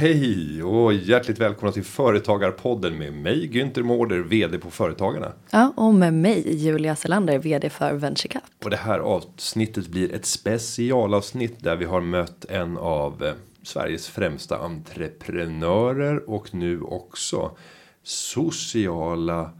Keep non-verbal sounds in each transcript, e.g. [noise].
Hej och hjärtligt välkomna till Företagarpodden med mig Günther Mårder, VD på Företagarna. Ja, och med mig Julia Selander, VD för VentureCap. Och det här avsnittet blir ett specialavsnitt där vi har mött en av eh, Sveriges främsta entreprenörer och nu också sociala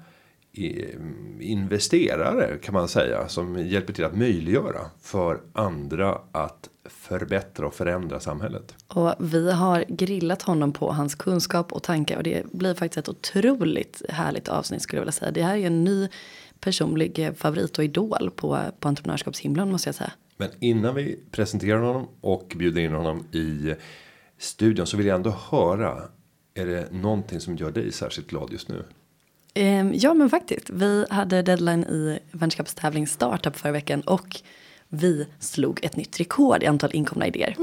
eh, investerare kan man säga som hjälper till att möjliggöra för andra att förbättra och förändra samhället. Och vi har grillat honom på hans kunskap och tankar och det blir faktiskt ett otroligt härligt avsnitt skulle jag vilja säga. Det här är en ny personlig favorit och idol på, på entreprenörskapshimlen måste jag säga. Men innan vi presenterar honom och bjuder in honom i studion så vill jag ändå höra. Är det någonting som gör dig särskilt glad just nu? Ehm, ja men faktiskt. Vi hade deadline i vänskapstävling startup förra veckan och vi slog ett nytt rekord i antal inkomna idéer.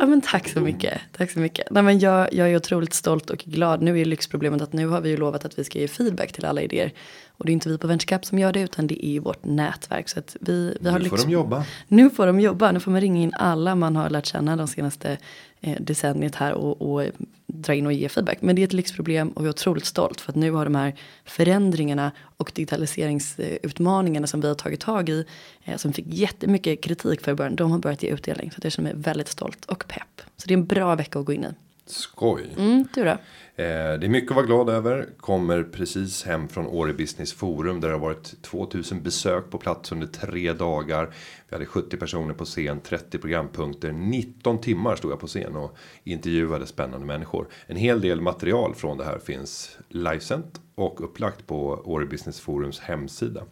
Ja, men tack så mycket. Tack så mycket. Nej, men jag, jag är otroligt stolt och glad. Nu är lyxproblemet att nu har vi ju lovat att vi ska ge feedback till alla idéer. Och det är inte vi på VentureCap som gör det utan det är ju vårt nätverk. Så att vi, vi har nu får de jobba. Nu får de jobba. Nu får man ringa in alla man har lärt känna de senaste Eh, decenniet här och, och dra in och ge feedback. Men det är ett lyxproblem och vi är otroligt stolt för att nu har de här förändringarna och digitaliseringsutmaningarna som vi har tagit tag i eh, som fick jättemycket kritik för i början. De har börjat ge utdelning så jag känner mig väldigt stolt och pepp. Så det är en bra vecka att gå in i. Skoj. Mm, du då? Eh, det är mycket att vara glad över. Kommer precis hem från Åre Business Forum. Där det har varit 2000 besök på plats under tre dagar. Vi hade 70 personer på scen, 30 programpunkter. 19 timmar stod jag på scen och intervjuade spännande människor. En hel del material från det här finns livesänt och upplagt på Åre Business Forums hemsida.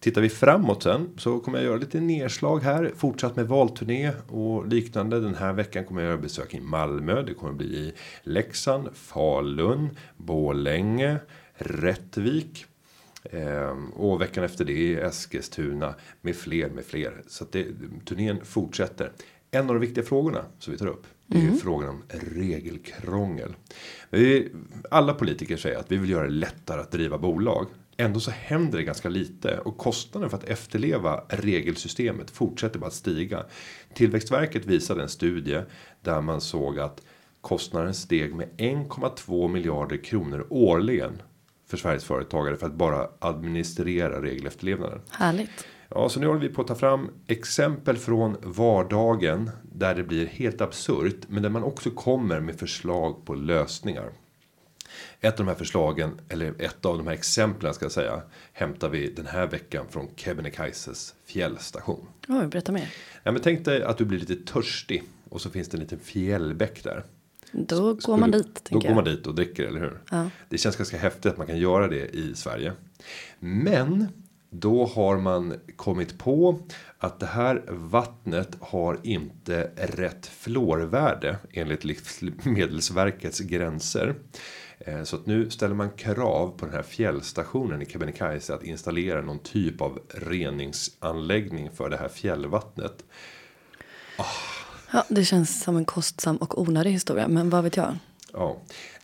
Tittar vi framåt sen så kommer jag göra lite nedslag här. Fortsatt med valturné och liknande. Den här veckan kommer jag göra besök i Malmö. Det kommer bli i Leksand, Falun, Bålänge, Rättvik. Ehm, och veckan efter det i Eskilstuna med fler med fler. Så att det, turnén fortsätter. En av de viktiga frågorna som vi tar upp. Det är mm. frågan om regelkrångel. Vi, alla politiker säger att vi vill göra det lättare att driva bolag. Ändå så händer det ganska lite och kostnaden för att efterleva regelsystemet fortsätter bara att stiga. Tillväxtverket visade en studie där man såg att kostnaden steg med 1,2 miljarder kronor årligen för Sveriges företagare för att bara administrera regelefterlevnaden. Härligt. Ja, så nu håller vi på att ta fram exempel från vardagen där det blir helt absurt, men där man också kommer med förslag på lösningar. Ett av de här förslagen, eller ett av de här exemplen ska jag säga, hämtar vi den här veckan från Kebnekaises fjällstation. Oj, berätta mer. Ja, men tänk dig att du blir lite törstig och så finns det en liten fjällbäck där. Då går man dit. Då går man dit och dricker, eller hur? Ja. Det känns ganska häftigt att man kan göra det i Sverige. Men då har man kommit på att det här vattnet har inte rätt fluorvärde enligt Livsmedelsverkets [laughs] gränser. Eh, så att nu ställer man krav på den här fjällstationen i Kebnekaise att installera någon typ av reningsanläggning för det här fjällvattnet. Oh. Ja, det känns som en kostsam och onödig historia, men vad vet jag? Ja,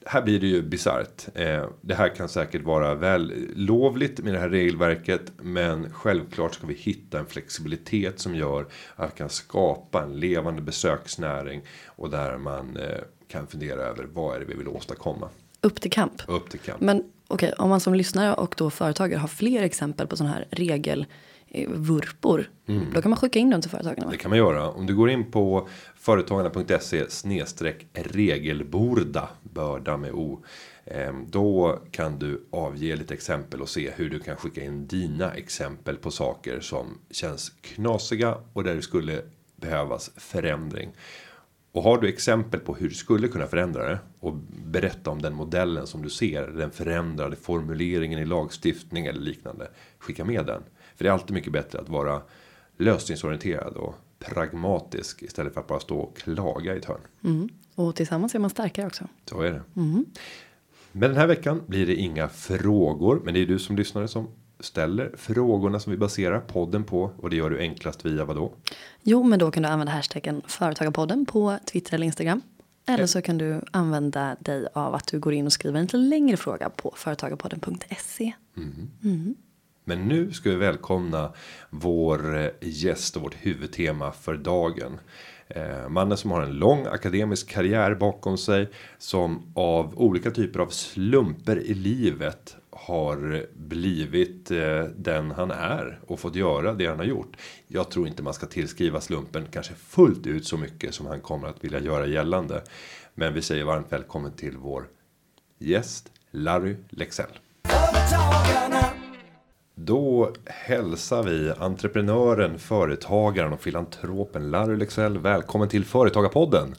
här blir det ju bisarrt. Eh, det här kan säkert vara väl lovligt med det här regelverket, men självklart ska vi hitta en flexibilitet som gör att vi kan skapa en levande besöksnäring och där man eh, kan fundera över vad är det vi vill åstadkomma. Upp till kamp. Upp till kamp. Men okej, okay, om man som lyssnare och då företagare har fler exempel på sådana här regelvurpor. Mm. Då kan man skicka in dem till företagarna. Det kan man göra. Om du går in på företagarna.se snedstreck regelborda börda med o. Ehm, då kan du avge lite exempel och se hur du kan skicka in dina exempel på saker som känns knasiga och där det skulle behövas förändring. Och har du exempel på hur du skulle kunna förändra det och berätta om den modellen som du ser, den förändrade formuleringen i lagstiftning eller liknande. Skicka med den. För det är alltid mycket bättre att vara lösningsorienterad och pragmatisk istället för att bara stå och klaga i ett hörn. Mm. Och tillsammans är man starkare också. Så är det. Mm. Men den här veckan blir det inga frågor, men det är du som lyssnare som ställer frågorna som vi baserar podden på och det gör du enklast via vad då? Jo, men då kan du använda hashtaggen företagarpodden på Twitter eller Instagram. Eller så kan du använda dig av att du går in och skriver en lite längre fråga på företagarpodden.se. Mm. Mm. Men nu ska vi välkomna vår gäst och vårt huvudtema för dagen. Eh, mannen som har en lång akademisk karriär bakom sig. Som av olika typer av slumper i livet har blivit eh, den han är och fått göra det han har gjort. Jag tror inte man ska tillskriva slumpen kanske fullt ut så mycket som han kommer att vilja göra gällande. Men vi säger varmt välkommen till vår gäst Larry Lexell. Då hälsar vi entreprenören, företagaren och filantropen Larry Lexell välkommen till Företagarpodden.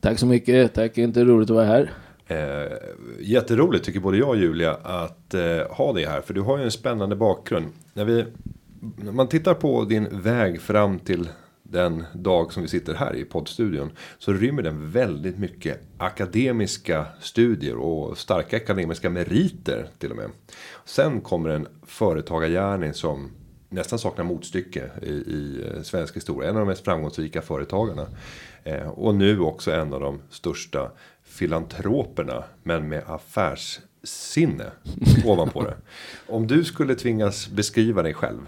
Tack så mycket, tack, inte roligt att vara här. Eh, jätteroligt tycker både jag och Julia att eh, ha dig här. För du har ju en spännande bakgrund. När, vi, när man tittar på din väg fram till den dag som vi sitter här i poddstudion. Så rymmer den väldigt mycket akademiska studier och starka akademiska meriter till och med. Sen kommer en företagargärning som nästan saknar motstycke i, i eh, svensk historia. En av de mest framgångsrika företagarna. Eh, och nu också en av de största filantroperna. Men med affärssinne ovanpå det. [laughs] Om du skulle tvingas beskriva dig själv.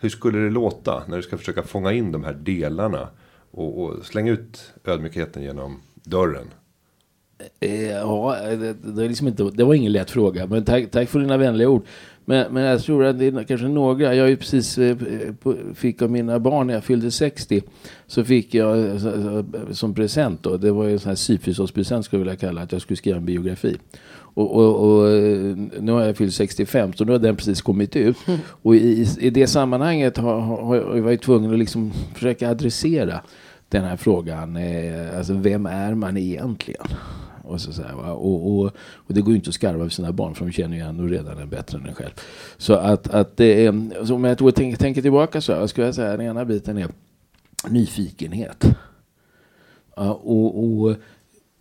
Hur skulle det låta när du ska försöka fånga in de här delarna? Och, och slänga ut ödmjukheten genom dörren. Eh, ja, det, det, är liksom inte, det var ingen lätt fråga. Men tack, tack för dina vänliga ord. Men, men jag tror att det är kanske några. Jag ju precis eh, fick av mina barn när jag fyllde 60. Så fick jag eh, som present då. Det var ju en sån här syfisåspresent skulle jag vilja kalla att jag skulle skriva en biografi. Och, och, och, nu har jag fyllt 65 så nu har den precis kommit ut. [laughs] Och i, i det sammanhanget har, har, har jag varit tvungen att liksom försöka adressera den här frågan. Eh, alltså vem är man egentligen? Och, så, så här, och, och, och, det går ju inte att skarva för sina barn för de känner ju ändå redan en bättre än en själv. Så att, att det är, så om jag tror, tänker, tänker tillbaka så här, skulle jag säga den ena biten är nyfikenhet. Ja, och, och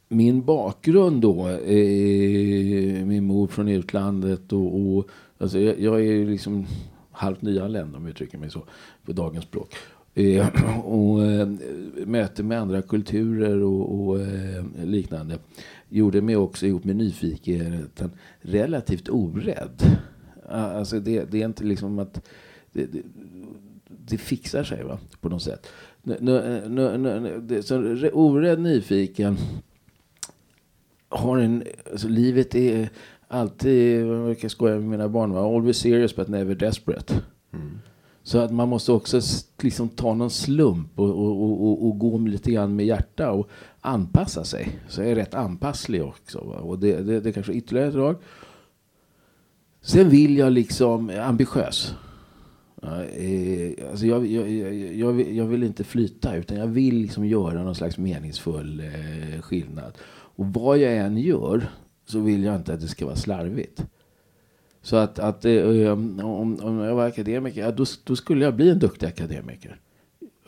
min bakgrund då, eh, min mor från utlandet och, och alltså jag, jag är liksom halvt nyanländ om jag uttrycker mig så på dagens språk. Eh, [clears throat] och eh, möte med andra kulturer och, och eh, liknande gjorde mig också ihop med nyfikenheten relativt orädd. Alltså det, det är inte liksom att det, det, det fixar sig va, på något sätt. Nu, nu, nu, nu det, så orädd nyfiken har en, alltså livet är alltid, jag brukar skoja med mina barn, always serious but never desperate. Mm. Så att man måste också liksom ta någon slump och, och, och, och, gå lite grann med hjärta och anpassa sig. Så jag är rätt anpasslig också. Va? Och det, det, det kanske är ytterligare ett drag. Sen vill jag liksom, eh, ambitiös. Eh, alltså jag, jag, jag, vill, jag, vill inte flyta utan jag vill liksom göra någon slags meningsfull eh, skillnad. Och vad jag än gör så vill jag inte att det ska vara slarvigt. Så att, att eh, om, om jag var akademiker, ja, då, då skulle jag bli en duktig akademiker.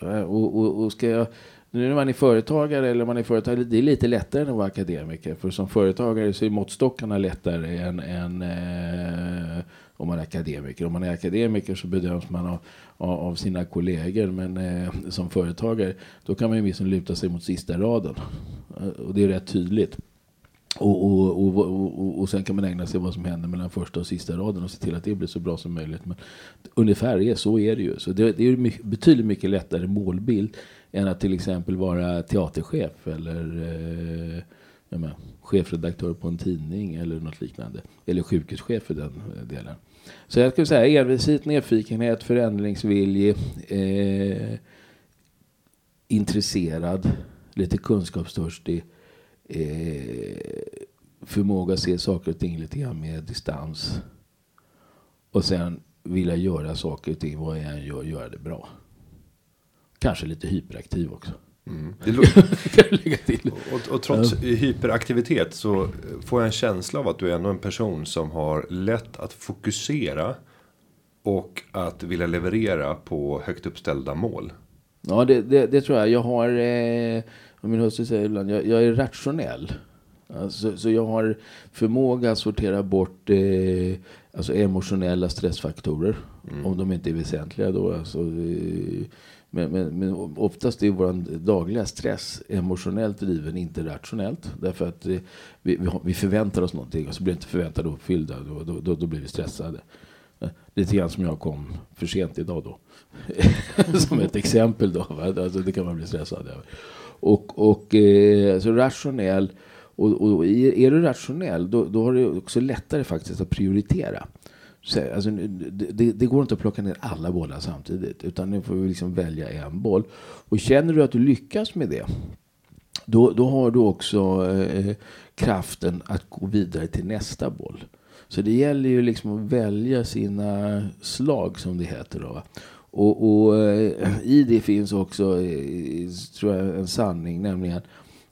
Eh, och, och, och ska jag, nu när man är företagare eller man är företagare, det är lite lättare än att vara akademiker. För som företagare så är måttstockarna lättare än, än eh, om man är akademiker. Om man är akademiker så bedöms man av, av sina kollegor. Men eh, som företagare då kan man ju liksom luta sig mot sista raden. Eh, och det är rätt tydligt. Och, och, och, och, och sen kan man ägna sig åt vad som händer mellan första och sista raden och se till att det blir så bra som möjligt. Men ungefär är, så är det ju. Så det, det är mycket, betydligt mycket lättare målbild än att till exempel vara teaterchef eller eh, menar, chefredaktör på en tidning eller något liknande. Eller sjukhuschef för den delen. Så jag skulle säga envishet, nyfikenhet, förändringsvilja, eh, intresserad, lite kunskapstörstig eh, förmåga att se saker och ting lite grann med distans. Och sen vilja göra saker och ting, vad jag än gör, göra det bra. Kanske lite hyperaktiv också. Mm. [laughs] och, och, trots ja. hyperaktivitet så får jag en känsla av att du är ändå en person som har lätt att fokusera. Och att vilja leverera på högt uppställda mål. Ja, det, det, det tror jag. Jag har, eh, min hustru säger ibland, jag, jag är rationell. Alltså, så jag har förmåga att sortera bort eh, alltså emotionella stressfaktorer. Mm. Om de inte är väsentliga då. Alltså, eh, men, men, men oftast är vår dagliga stress emotionellt driven, inte rationellt. Därför att vi, vi, vi förväntar oss någonting och så blir inte förväntat uppfyllda. Då, då, då, då blir vi stressade. Lite grann som jag kom för sent idag då. [laughs] som ett exempel då. Alltså, det kan man bli stressad över. Och, och eh, alltså rationell. Och, och är du rationell då, då har du också lättare faktiskt att prioritera. Så, alltså, det, det, går inte att plocka ner alla bollar samtidigt. Utan nu får vi liksom välja en boll. Och känner du att du lyckas med det. Då, då har du också eh, kraften att gå vidare till nästa boll. Så det gäller ju liksom att välja sina slag som det heter. Då. Och, och eh, i det finns också eh, tror jag, en sanning, nämligen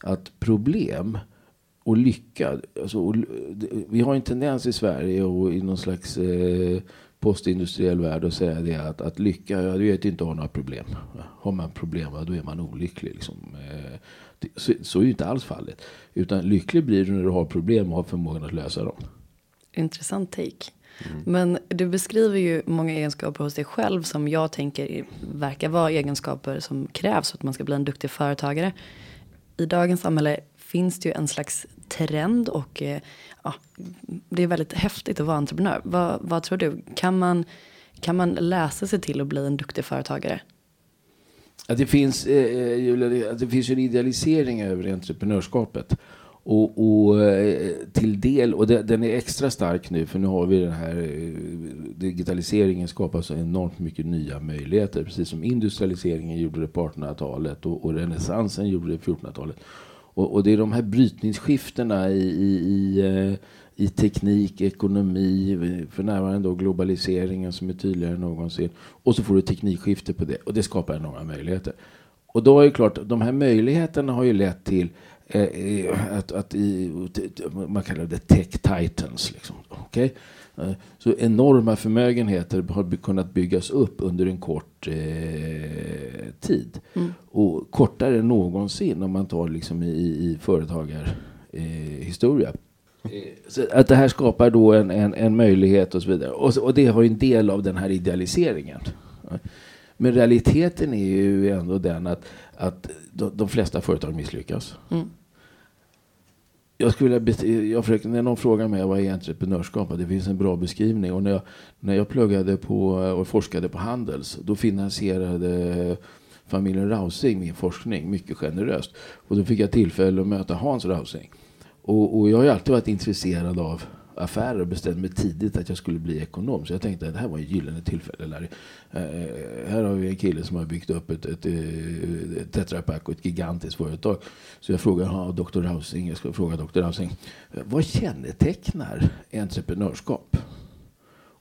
att problem och lycka. Alltså, och, vi har en tendens i Sverige och i någon slags eh, postindustriell värld att säga det att, att lycka, ja, du vet inte ha några problem. Har man problem, då är man olycklig. Liksom. Eh, så, så är ju inte alls fallet. Utan lycklig blir du när du har problem och har förmågan att lösa dem. Intressant take. Mm. Men du beskriver ju många egenskaper hos dig själv som jag tänker verkar vara egenskaper som krävs för att man ska bli en duktig företagare. I dagens samhälle finns det ju en slags trend och eh, ja, det är väldigt häftigt att vara entreprenör. Vad, vad tror du? Kan man, kan man läsa sig till att bli en duktig företagare? Att det, finns, eh, eh, att det finns en idealisering över entreprenörskapet. Och, och, eh, till del, och den är extra stark nu för nu har vi den här eh, digitaliseringen skapar så enormt mycket nya möjligheter. Precis som industrialiseringen gjorde det på 1800-talet och, och renässansen gjorde det på 1400-talet. Och, och, det är de här brytningsskiftena i, i, i, eh, i, teknik, ekonomi, för närvarande då globaliseringen som är tydligare än någonsin. Och så får du teknikskifte på det och det skapar enorma möjligheter. Och då är det klart, de här möjligheterna har ju lett till eh, eh att, att i, man kallar det tech titans. Liksom. Okay? Eh, så enorma förmögenheter har kunnat byggas upp under en kort eh, tid. Mm. Och kortare än någonsin om man tar liksom i, i företagarhistoria. Så att det här skapar då en, en, en möjlighet och så vidare. Och, och det har ju en del av den här idealiseringen. Men realiteten är ju ändå den att, att de, de flesta företag misslyckas. Mm jag skulle vilja jag försöker, när någon frågar mig vad är entreprenörskap, det finns en bra beskrivning. Och när jag, när jag pluggade på och forskade på Handels, då finansierade familjen Rausing min forskning mycket generöst. Och då fick jag tillfälle att möta Hans Rausing. Och, och jag har alltid varit intresserad av affärer och bestämde mig tidigt att jag skulle bli ekonom. Så jag tänkte att det här var ett gyllene tillfälle. Larry. Uh, här har vi en kille som har byggt upp ett, ett, eh, ett Tetra Pak och ett gigantiskt företag. Så jag frågar Dr. Rausing, jag ska fråga Dr. Rausing, vad kännetecknar entreprenörskap?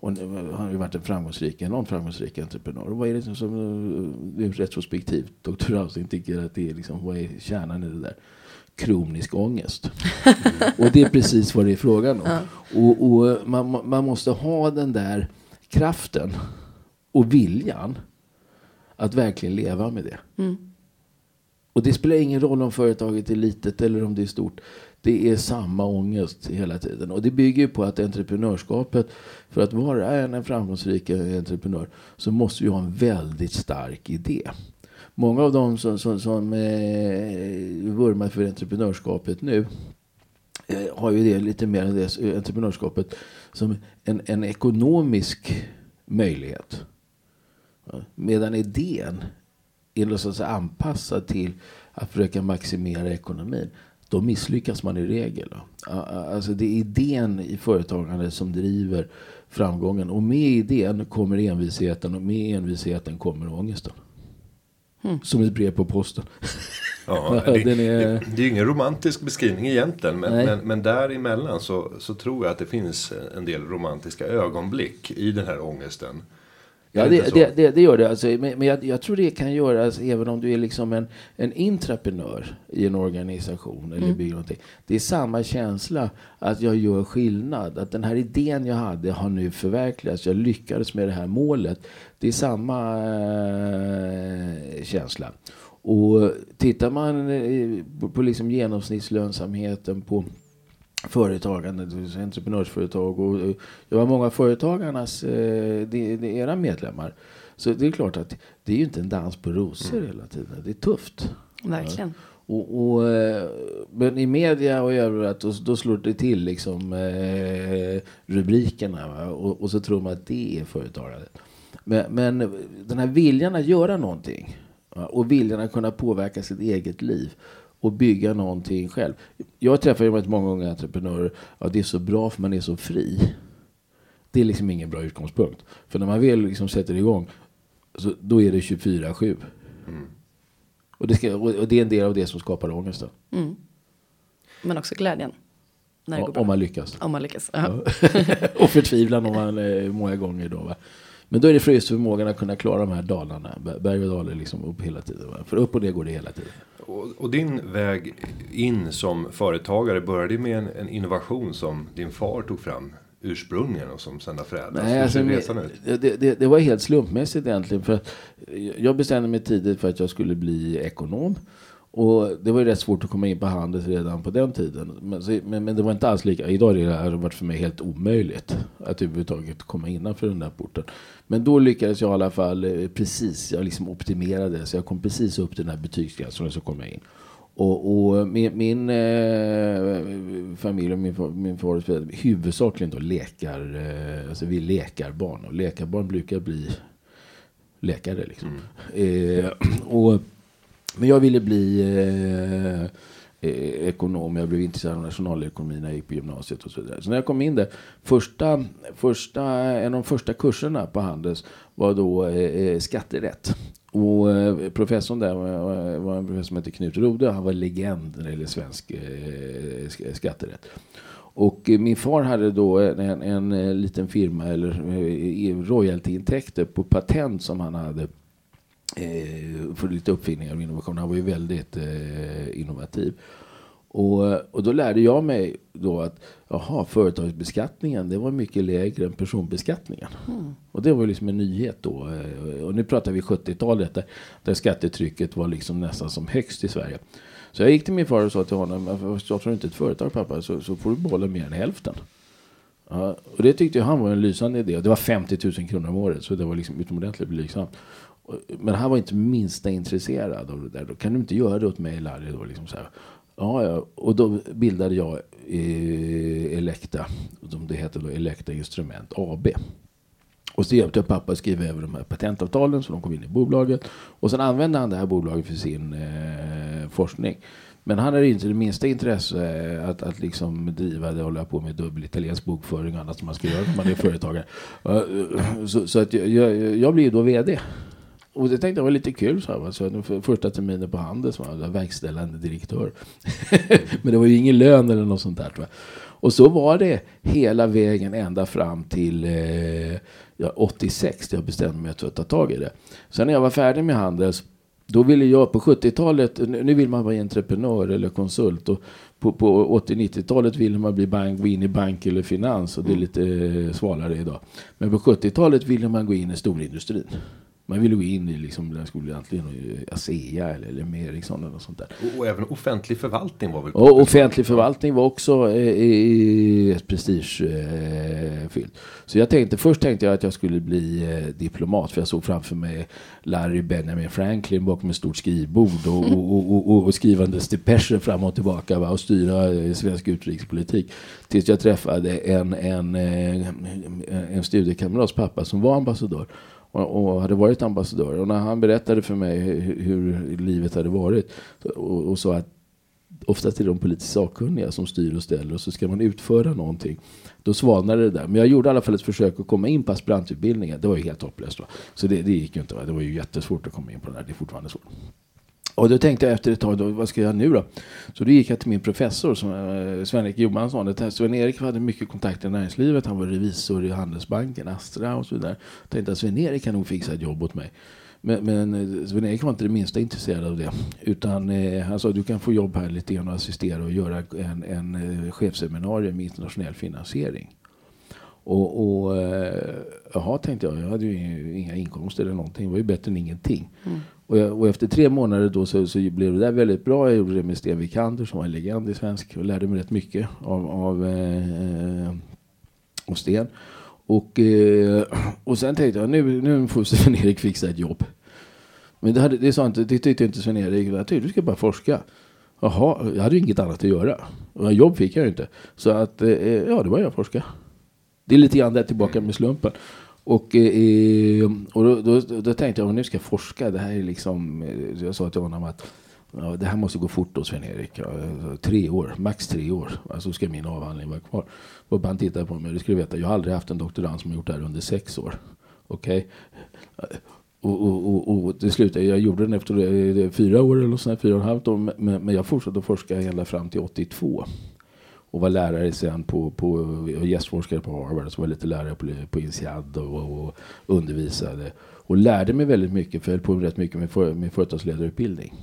Och han har ju varit en framgångsrik, enormt framgångsrik entreprenör. Och vad är det som, som retrospektivt Dr. Rausing tycker att det är liksom, vad är kärnan i det där? Kronisk ångest. [laughs] och det är precis vad det är frågan om. Ja. Och, och man, man, måste ha den där kraften och viljan att verkligen leva med det. Mm. Och det spelar ingen roll om företaget är litet eller om det är stort. Det är samma ångest hela tiden. Och det bygger på att entreprenörskapet, för att vara en framgångsrik entreprenör, så måste du ha en väldigt stark idé många av dem som, som, som eh, vurmar för entreprenörskapet nu eh, har ju det lite mer än det, eh, entreprenörskapet som en, en ekonomisk möjlighet. Medan idén är något anpassad till att försöka maximera ekonomin. Då misslyckas man i regel. Alltså det är idén i företagandet som driver framgången. Och med idén kommer envisheten och med envisheten kommer ångesten. Mm. Som ett brev på posten. Ja, [laughs] det, är... Det, är ingen romantisk beskrivning egentligen. Men, men, men däremellan så, så tror jag att det finns en del romantiska ögonblick i den här ångesten. Ja, det, det, det, det, gör det. Alltså, men, men jag, jag, tror det kan göras även om du är liksom en, en intraprenör i en organisation eller mm. bygger någonting. Det är samma känsla att jag gör skillnad. Att den här idén jag hade har nu förverkligats. Jag lyckades med det här målet. Det är samma äh, känsla. Och tittar man eh, på, på liksom genomsnittslönsamheten på företagande, entreprenörsföretag och eh, jag var många företagarnas, eh, det, det era medlemmar. Så det är klart att det är ju inte en dans på rosor mm. hela tiden. Det är tufft. Verkligen. Ja. Och, och, eh, men i media och överallt då, då slår det till liksom eh, rubrikerna. Och, och, så tror man att det är företagandet. Men, men den här viljan att göra någonting och viljan att kunna påverka sitt eget liv och bygga någonting själv. Jag träffar ju många unga entreprenörer. Ja, det är så bra för man är så fri. Det är liksom ingen bra utgångspunkt. För när man väl liksom sätter igång, så, då är det 24-7. Mm. Och, det ska, och det är en del av det som skapar ångesten. Mm. Men också glädjen. När det går bra. Om man lyckas. Om man lyckas. Ja. [laughs] och förtvivlan om man eh, många gånger då. Va? Men då är det för just förmågan att kunna klara de här dalarna. Berg och dalar liksom upp hela tiden. För upp och ner går det hela tiden. Och, och, din väg in som företagare började med en, en, innovation som din far tog fram ursprungligen och som sen har förändrats. Nej, alltså, det, det, det, var helt slumpmässigt egentligen. För jag bestämde mig tidigt för att jag skulle bli ekonom. Och det var ju rätt svårt att komma in på Handels redan på den tiden. Men, men, men, det var inte alls lika. Idag har det varit för mig helt omöjligt att överhuvudtaget komma innanför den där porten. Men då lyckades jag i alla fall eh, precis. Jag liksom optimerade så jag kom precis upp till den här betygsgränsen och så kom jag in. Och, och min, min eh, familj och min, min far huvudsakligen då lekar, eh, alltså vi lekar barn. Och lekarbarn brukar bli läkare liksom. Mm. Eh, och men jag ville bli eh, Eh, ekonom. Jag blev intresserad av nationalekonomi när jag gick på gymnasiet och så vidare. Så när jag kom in där, första, första, en av de första kurserna på Handels var då eh, eh skatterätt. Och eh, professorn där var, var en professor som hette Knut Rode. Han var legend när det gäller svensk eh, skatterätt. Och eh, min far hade då en, en, en liten firma, eller royaltyintäkter på patent som han hade för lite uppfinningar och innovationer. Han var ju väldigt eh, innovativ. Och, och då lärde jag mig då att aha, företagsbeskattningen det var mycket lägre än personbeskattningen. Mm. Och det var liksom en nyhet då. Eh, och nu pratar vi 70-talet där, där skattetrycket var liksom nästan som högst i Sverige. Så jag gick till min far och sa till honom, startar du inte ett företag pappa så, så får du behålla mer än hälften. Ja, och det tyckte han var en lysande idé. Det var 50 000 kronor om året så det var liksom utomordentligt blygsamt. Men han var inte minsta intresserad av det där. Då kan du inte göra det åt mig Larry? Då, liksom så här. Ja, ja, och då bildade jag eh, Elekta, som det heter då, Elekta Instrument AB. Och så hjälpte jag pappa att skriva över de här patentavtalen så de kom in i bolaget. Och sen använde han det här bolaget för sin eh, forskning. Men han hade inte det minsta intresse eh, att, att liksom driva det och hålla på med dubbel italiensk bokföring och annat som man ska göra när man är företagare. Eh, så, så att jag, jag, jag blev då VD. Och det tänkte jag var lite kul. Så här, så första terminen på Handels var jag verkställande direktör. [laughs] Men det var ju ingen lön eller något sånt där. Jag. Och så var det hela vägen ända fram till eh, ja, 86. Där jag bestämde mig för att ta tag i det. Sen när jag var färdig med Handels då ville jag på 70-talet, nu vill man vara entreprenör eller konsult. Och på, på 80-90-talet ville man bli bank, gå in i bank eller finans och det är lite eh, svalare idag. Men på 70-talet ville man gå in i storindustrin. Man ville gå in i liksom, den skulle egentligen ASEA eller, eller Ericsson eller något sånt där. Och, och, även offentlig förvaltning var väl? Och offentlig förvaltning var också eh, ett prestigefyllt. Eh, så jag tänkte, först tänkte jag att jag skulle bli eh, diplomat för jag såg framför mig Larry Benjamin Franklin bakom ett stort skrivbord och, och, och, och skrivandes depecher fram och tillbaka va, och styra eh, svensk utrikespolitik. Tills jag träffade en, en, en, eh, en studiekamrats pappa som var ambassadör och, och, hade varit ambassadör. Och när han berättade för mig hur, hur livet hade varit och, och sa att oftast är det de politiskt sakkunniga som styr och ställer och så ska man utföra någonting. Då svalnade det där. Men jag gjorde i alla fall ett försök att komma in på aspirantutbildningen. Det var ju helt hopplöst. Va? Så det, det gick ju inte. Va? Det var ju jättesvårt att komma in på den här. Det är fortfarande svårt. Och då tänkte jag efter ett tag, då, vad ska jag göra nu då? Så då gick jag till min professor, som, eh, Sven-Erik Johansson. Sven-Erik hade mycket kontakt i näringslivet. Han var revisor i Handelsbanken, Astra och så vidare. Jag tänkte att Sven-Erik kan nog fixa ett jobb åt mig. Men, men eh, Sven-Erik var inte det minsta intresserad av det. Utan eh, han sa du kan få jobb här lite grann och assistera och göra en, en eh, med internationell finansiering. Och, och eh, jaha, tänkte jag. Jag hade ju inga inkomster eller någonting. Det var ju bättre än ingenting. Mm. Och, jag, och, efter tre månader då så, så, blev det där väldigt bra. Jag gjorde det med Sten Wikander som var en legend i svensk och lärde mig rätt mycket av, av, eh, eh av Sten. Och, eh, och sen tänkte jag nu, nu får Sven-Erik fixa ett jobb. Men det, hade, det, sa inte, det tyckte inte Sven-Erik. Jag tyckte du ska bara forska. Jaha, jag hade ju inget annat att göra. Och jobb fick jag ju inte. Så att, eh, ja, det var jag forska. Det är lite grann där tillbaka med slumpen. Och, eh, eh, och då, då, då, tänkte jag, nu ska jag forska. Det här är liksom, eh, jag sa till honom att ja, det här måste gå fort då Sven-Erik. Ja, tre år, max tre år. Alltså ska min avhandling vara kvar. Och han tittade på mig, du skulle veta, jag har aldrig haft en doktorand som har gjort det här under sex år. Okej? Okay? Och, och, och, och det slutade, jag gjorde den efter eh, fyra år eller sådär, fyra och ett halvt år. Men, men jag fortsatte att forska hela fram till 82 och var lärare sen på, på gästforskare på Harvard. Så var lite lärare på, på INSEAD och, och, undervisade. Och lärde mig väldigt mycket, för jag höll på rätt mycket med, för, med företagsledarutbildning.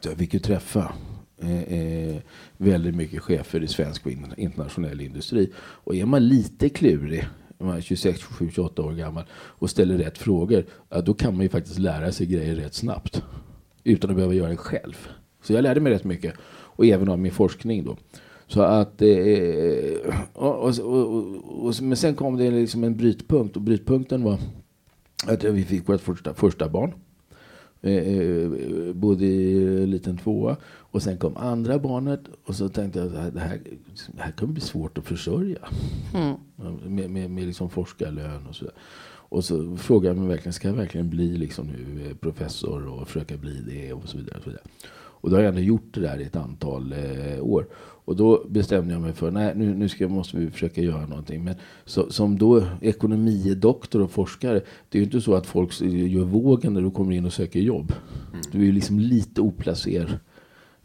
Så jag fick ju träffa eh, eh väldigt mycket chefer i svensk och internationell industri. Och är man lite klurig, man är 26, 27, 28 år gammal och ställer rätt frågor, ja, då kan man ju faktiskt lära sig grejer rätt snabbt. Utan att behöva göra det själv. Så jag lärde mig rätt mycket. Och även av min forskning då. Så att, eh, och, och, och, men sen kom det liksom en brytpunkt och brytpunkten var att vi fick vårt första, första barn. Eh, eh, bodde i en liten tvåa. Och sen kom andra barnet och så tänkte jag att det här, det här kommer bli svårt att försörja. Mm. Med, med, med liksom forskarlön och så. Och så frågade jag mig verkligen, ska jag verkligen bli liksom nu professor och försöka bli det och så vidare. Och, så vidare. Och då har jag ändå gjort det där i ett antal eh, år. Och då bestämde jag mig för nej nu, nu ska, måste vi försöka göra någonting. Men så, som då ekonomidoktor och forskare. Det är ju inte så att folk gör vågen när du kommer in och söker jobb. Mm. Du är ju liksom lite oplacerbar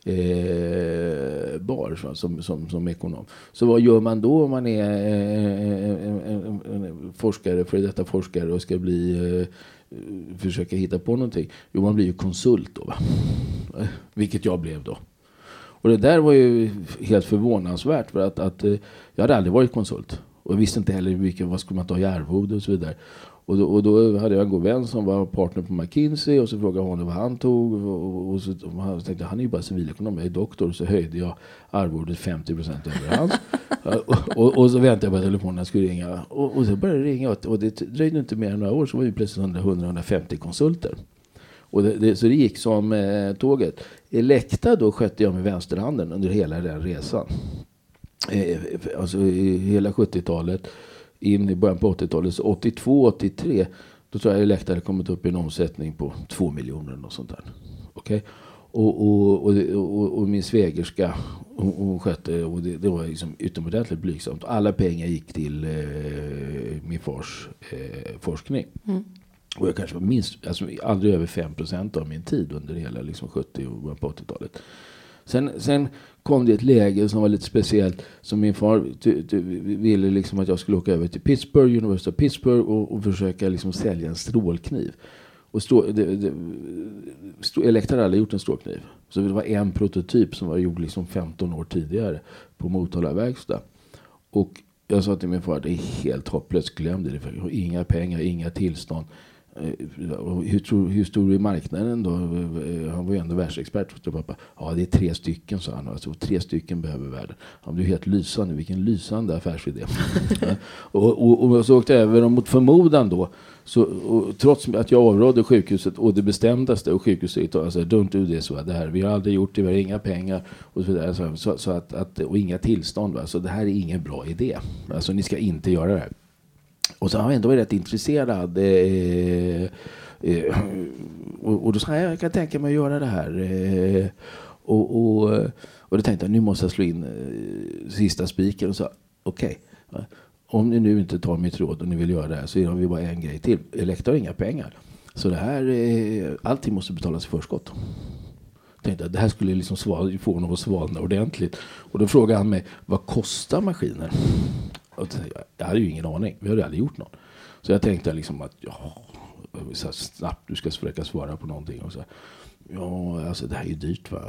eh, bar som, som, som ekonom. Så vad gör man då om man är eh, en, en, en forskare, för detta forskare och ska bli eh, försöka hitta på någonting? Jo, man blir ju konsult då. Va? Vilket jag blev då. Och det där var ju helt förvånansvärt för att, att eh, jag hade aldrig varit konsult. Och jag visste inte heller vilken, vad skulle man ta i arvode och så vidare. Och då, och då, hade jag en god vän som var partner på McKinsey och så frågade honom vad han tog. Och, och så och tänkte han är ju bara civilekonom, jag är doktor. Och så höjde jag arvodet 50 procent över hans. [laughs] och, så väntade jag på att telefonen skulle ringa. Och, och så började det ringa och det dröjde inte mer än några år så var vi plötsligt 100-150 konsulter. Och det, det, så det gick som eh, tåget. Elekta då skötte jag med vänsterhanden under hela den resan. Eh, alltså i hela 70-talet, in i början på 80-talet. Så 82, 83, då tror jag Elekta hade kommit upp i en omsättning på 2 miljoner och sånt där. Okay? Och, och, och, och, min svägerska, hon, hon skötte, och det, det var liksom utomordentligt blygsamt. Alla pengar gick till eh, min fars eh, forskning. Mm. Och jag kanske var minst, alltså aldrig över 5% av min tid under hela liksom 70 och på 80-talet. Sen, sen kom det ett läge som var lite speciellt. Som min far ty, ty, ville liksom att jag skulle åka över till Pittsburgh, University of Pittsburgh och, och försöka liksom sälja en strålkniv. Och stå, det, det, stå, Elektra hade aldrig gjort en strålkniv. Så det var en prototyp som var gjord liksom 15 år tidigare på Motala verkstad. Och jag sa till min far, att det är helt hopplöst, glöm det. Inga pengar, inga tillstånd. Eh, hur, tror, hur stor är marknaden då? Eh, han var ju ändå världsexpert. Pappa. Ja, det är tre stycken, sa han. Alltså, tre stycken behöver världen. Han blev helt lysande. Vilken lysande affärsidé. [laughs] och, och, och, så åkte jag över och mot förmodan då. Så, och, trots att jag avrådde sjukhuset och det bestämdaste och sjukhuset alltså, don't do this. Va? Det här, vi har aldrig gjort det, vi har inga pengar och så vidare. Så, så att, att, och inga tillstånd. Va? Så det här är ingen bra idé. Alltså ni ska inte göra det här. Och så har jag ändå varit rätt intresserad. Eh, eh, eh, och, och, då sa jag, jag kan tänka mig att göra det här. Eh, och, och, och då tänkte jag, nu måste jag slå in eh, sista spiken. Och sa, okej. Okay, om ni nu inte tar mitt råd och ni vill göra det här så har vi bara en grej till. Elektra har inga pengar. Så det här, eh, allting måste betalas i förskott. Tänkte att det här skulle liksom sval, få honom att svalna ordentligt. Och då frågade han mig, vad kostar maskiner? Jag hade ju ingen aning. Vi hade aldrig gjort något. Så jag tänkte liksom att ja, så snabbt du ska försöka svara på någonting. Och så, ja, alltså det här är ju dyrt va.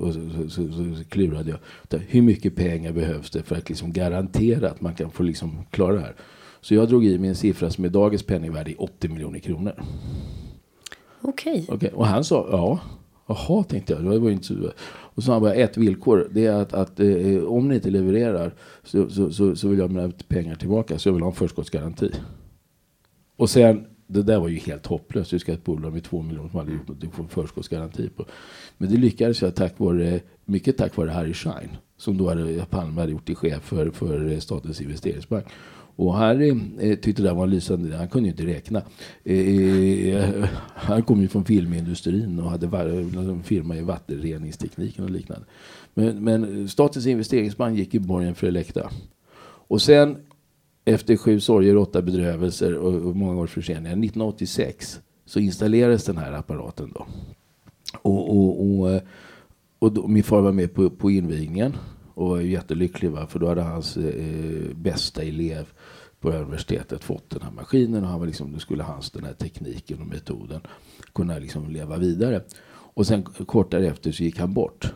Och så, så, så, så klurade jag. Hur mycket pengar behövs det för att liksom garantera att man kan få liksom klara det här? Så jag drog i mig en siffra som i dagens penningvärde är 80 miljoner kronor. Okej. Okay. okay. Och han sa ja. Jaha, tänkte jag. Det var inte så. Och så sa han bara ett villkor. Det är att, att eh, om ni inte levererar så, så, så, så, vill jag ha mina pengar tillbaka. Så jag vill ha en förskottsgaranti. Och sen det där var ju helt hopplöst. Vi ska ett bolag med två miljoner som aldrig gjort något. få en förskottsgaranti på. Men det lyckades jag tack vare, mycket tack vare Harry Schein. Som då hade, Palme hade gjort till chef för, för eh, Statens investeringsbank. Och Harry eh, tyckte det var lysande Han kunde ju inte räkna. Eh, eh han kom ju från filmindustrin och hade en firma i vattenreningstekniken och liknande. Men, men Statens investeringsbank gick i borgen för Elekta. Och sen efter sju sorger, åtta bedrövelser och, och många års förseningar. 1986 så installerades den här apparaten då. Och, och, och, och då, min far var med på, på invigningen och var jättelycklig va? för då hade hans eh, bästa elev på universitetet fått den här maskinen och han var liksom, då skulle hans den här tekniken och metoden kunna liksom leva vidare. Och sen kort därefter så gick han bort.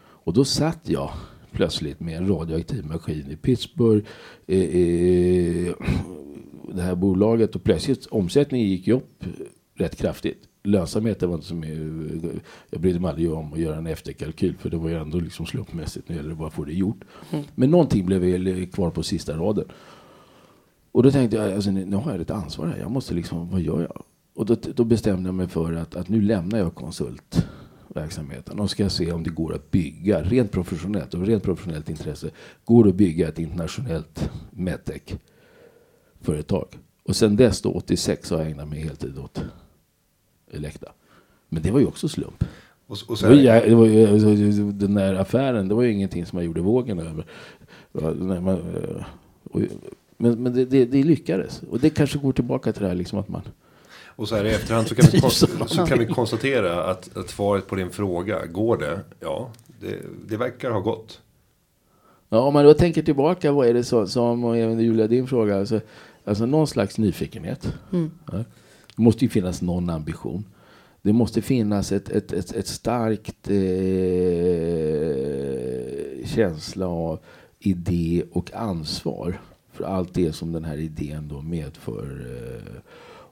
Och då satt jag plötsligt med en radioaktiv maskin i Pittsburgh. Eh, eh, det här bolaget och plötsligt omsättningen gick ju upp rätt kraftigt. Lönsamheten var inte mycket. Jag brydde mig aldrig om att göra en efterkalkyl för det var ju ändå liksom slumpmässigt. Gäller det bara att få det gjort. Mm. Men någonting blev kvar på sista raden. Och då tänkte jag, alltså, nu har jag ett ansvar här. Jag måste liksom, vad gör jag? Och då, då bestämde jag mig för att, att nu lämnar jag konsultverksamheten och ska se om det går att bygga, rent professionellt och rent professionellt intresse, går det att bygga ett internationellt medtech-företag. Och sen dess, då, 86, har jag ägnat mig heltid åt Elekta. Men det var ju också slump. Och, och det var, det var, alltså, den där affären, det var ju ingenting som man gjorde vågen över. Man, och, men, men det, det, det, lyckades. Och det kanske går tillbaka till det här liksom att man... Och så här i efterhand så kan vi, [laughs] så kan vi konstatera att, att svaret på din fråga, går det? Ja, det, det verkar ha gått. Ja, om man då tänker tillbaka, vad är det så, som, och även Julia din fråga, alltså, alltså någon slags nyfikenhet. Mm. Ja. Det måste ju finnas någon ambition. Det måste finnas ett, ett, ett, ett starkt eh, känsla av idé och ansvar för allt det som den här idén då medför. Eh,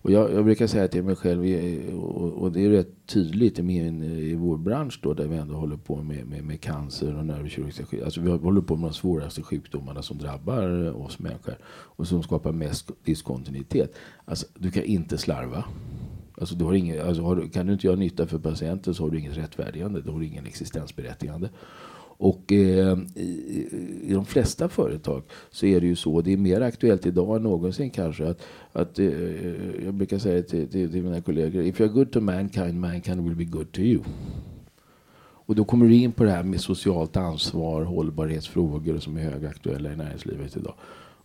och jag, jag brukar säga till mig själv, eh, och det är rätt tydligt i, min, eh, i vår bransch då, där vi ändå håller på med, med, med cancer och nervkirurgiska sjukdomar. Alltså vi håller på med de svåraste sjukdomarna som drabbar oss människor och som skapar mest diskontinuitet. Alltså, du kan inte slarva. Alltså, du har ingen, alltså, har, kan du inte göra nytta för patienten så har du inget rättfärdigande. Då har du ingen existensberättigande. Och eh, i, i, de flesta företag så är det ju så, det är mer aktuellt idag än någonsin kanske, att, att eh, jag brukar säga till, till, till, mina kollegor, if you're good to mankind, mankind will be good to you. Och då kommer du in på det här med socialt ansvar, hållbarhetsfrågor som är högaktuella i näringslivet idag.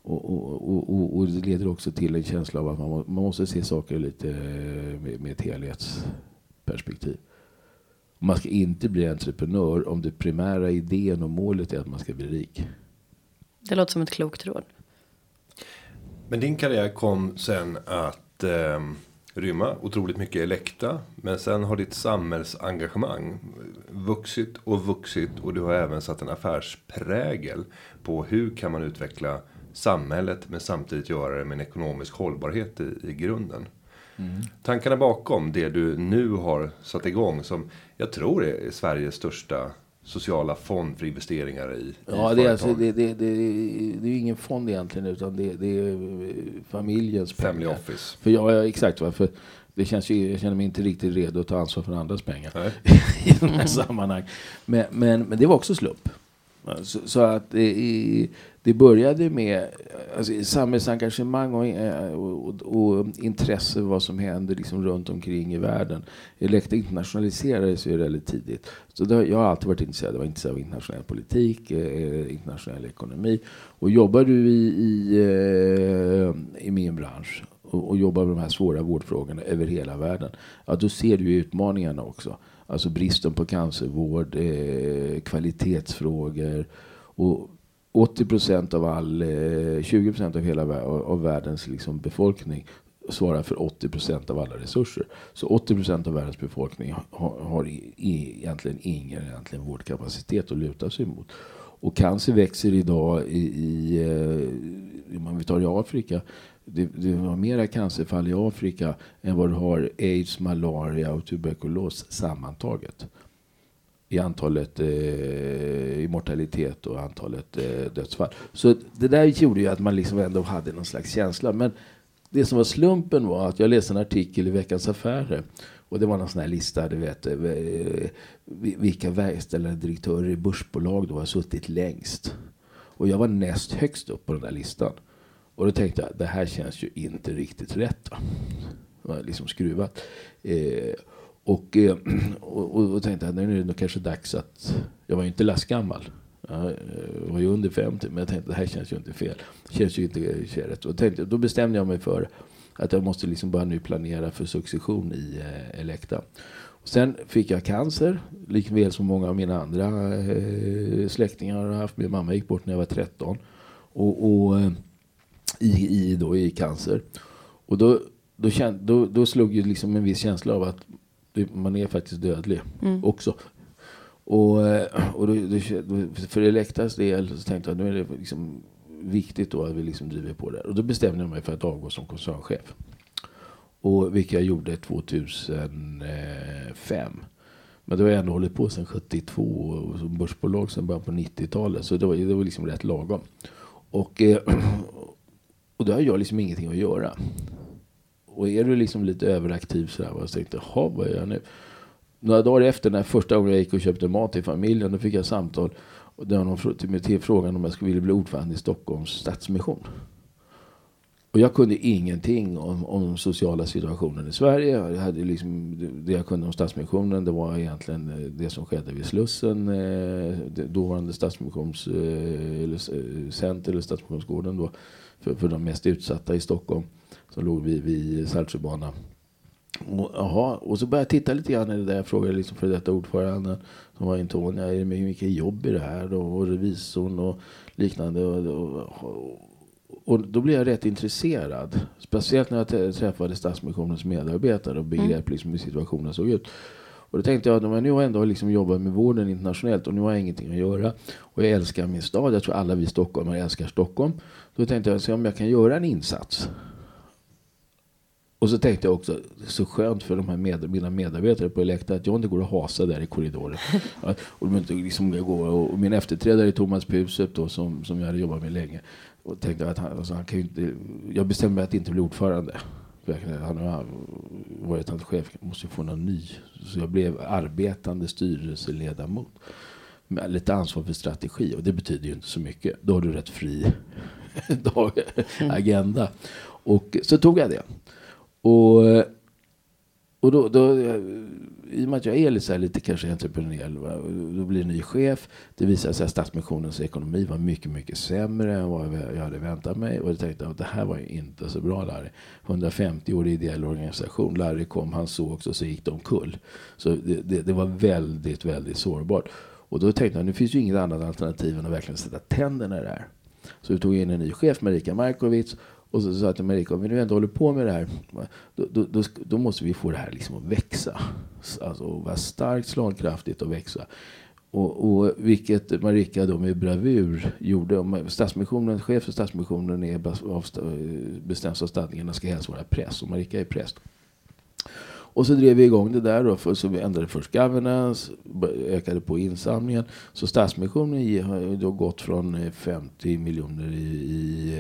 Och, och, och, och, det leder också till en känsla av att man, man måste se saker lite eh, med, med ett helhetsperspektiv. Man ska inte bli entreprenör om det primära idén och målet är att man ska bli rik. Det låter som ett klokt råd. Men din karriär kom sen att eh, rymma otroligt mycket Elekta. Men sen har ditt samhällsengagemang vuxit och vuxit. Och du har även satt en affärsprägel på hur kan man utveckla samhället men samtidigt göra det med en ekonomisk hållbarhet i, i grunden. Mm. Tankarna bakom det du nu har satt igång som jag tror är Sveriges största sociala fond för investeringar i, ja, i det, är alltså, det, det, det, det är ingen fond egentligen utan det, det är familjens Family pengar. office. För jag, exakt, för det känns ju, jag känner mig inte riktigt redo att ta ansvar för andras pengar [laughs] i de här sammanhang. Men, men, men det var också slump. Så, så att i, det började med alltså, samhällsengagemang och, eh, och, och, intresse för vad som händer liksom runt omkring i världen. Elektra internationaliserades ju väldigt tidigt. Så det, jag har alltid varit intresserad, var intresserad av internationell politik, eh, internationell ekonomi. Och jobbar du i, i, eh, i min bransch och, och jobbar med de här svåra vårdfrågorna över hela världen, ja, då ser du utmaningarna också. Alltså bristen på cancervård, eh, kvalitetsfrågor. Och 80 procent av all, eh, 20 procent av hela av världens liksom befolkning svarar för 80 procent av alla resurser. Så 80 procent av världens befolkning har, har i, egentligen ingen egentligen vårdkapacitet att luta sig mot. Och cancer växer idag i, i eh, om vi tar i Afrika, det, det har mera cancerfall i Afrika än vad du har aids, malaria och tuberkulos sammantaget i antalet eh, i mortalitet och antalet eh, dödsfall. Så det där gjorde ju att man liksom ändå hade någon slags känsla. Men det som var slumpen var att jag läste en artikel i Veckans Affärer. Och det var någon sån här lista, du vet, eh, vilka verkställande direktörer i börsbolag då har suttit längst. Och jag var näst högst upp på den där listan. Och då tänkte jag, det här känns ju inte riktigt rätt. Va? Det var liksom skruvat. Eh, och, eh, [clears throat] och, och, och tänkte jag, nu är det nog kanske dags att... Jag var ju inte lastgammal. Eh, jag var ju under 50, men jag tänkte det här känns ju inte fel. Det känns ju inte rätt. Och tänkte, då bestämde jag mig för att jag måste liksom bara nu planera för succession i eh, Elekta. Sen fick jag cancer, likväl som många av mina andra eh, släktingar har haft. Min mamma gick bort när jag var 13. Och, och eh, i, i, då, i cancer. Och då, då, känd, då, då slog ju liksom en viss känsla av att man är faktiskt dödlig mm. också. Och, eh, och då, då, för Elektas del så tänkte jag att nu är det liksom viktigt då att vi liksom driver på det. Och då bestämde jag mig för att avgå som koncernchef. Och vilket jag gjorde 2005. Men då har jag ändå hållit på sedan 72 och som börsbolag sedan början på 90-talet. Så det var, det var liksom rätt lagom. Och, eh, och då har jag liksom ingenting att göra. Och är du liksom lite överaktiv sådär. Så tänkte jag, jaha vad gör jag nu? Några dagar efter när första gången jag gick och köpte mat till familjen. Då fick jag samtal. Och det någon till mig till frågan om jag skulle vilja bli ordförande i Stockholms Stadsmission. Och jag kunde ingenting om, om den sociala situationen i Sverige. Jag hade liksom, det jag kunde om Stadsmissionen det var egentligen eh, det som skedde vid Slussen. Eh, dåvarande Stadsmissionscenter eh, eh eller Stadsmissionsgården då. För, för de mest utsatta i Stockholm. Som låg vid, vid Saltsjöbanan. Och, aha, och så började jag titta lite grann i det där. Jag frågade liksom för detta ordföranden som var Antonia. Är det mycket jobb i det här? Då? Och revisorn och liknande. Och, och, och, då blev jag rätt intresserad. Speciellt när jag träffade Stadsmissionens medarbetare och begrep mm. liksom hur situationen såg ut. Och då tänkte jag att nu har jag ändå liksom jobbat med vården internationellt och nu har jag ingenting att göra. Och jag älskar min stad. Jag tror alla vi stockholmare älskar Stockholm. Då tänkte jag se om jag kan göra en insats. Och så tänkte jag också, så skönt för de här med, mina medarbetare på Elekta att jag inte går och hasar där i korridoren. [laughs] och, de inte liksom går, och min efterträdare Thomas Pusup då, som, som jag hade jobbat med länge. Och tänkte att han, alltså han kan inte, jag bestämde mig att inte bli ordförande. Han har varit hans chef, jag måste få någon ny. Så jag blev arbetande styrelseledamot. Med lite ansvar för strategi och det betyder ju inte så mycket. Då har du rätt fri [laughs] dag, agenda. Och så tog jag det. Och, och då, då, i och med att jag är lite, lite kanske entreprenöriell, då blir det ny chef. Det visade sig att Stadsmissionens ekonomi var mycket, mycket sämre än vad jag hade väntat mig. Och jag tänkte att det här var ju inte så bra Larry. 150 år ideell organisation. Larry kom, han såg och så gick de kull. Så det, det, det var väldigt, väldigt sårbart. Och då tänkte jag, nu finns ju inget annat alternativ än att verkligen sätta tänderna i det här. Så vi tog in en ny chef, Marika Markovic. Och så sa jag till Marika, om vi nu ändå håller på med det här, då, då, då, då måste vi få det här liksom att växa. Alltså vara starkt slagkraftigt och växa. Och, och, vilket Marika då med bravur gjorde. Stadsmissionen, chef för Stadsmissionen är eh, bestäms av stadgarna ska helst vara präst och Marika är präst. Och så drev vi igång det där. Då, för, så vi ändrade först governance, ökade på insamlingen. Så Stadsmissionen har då gått från eh, 50 miljoner i, i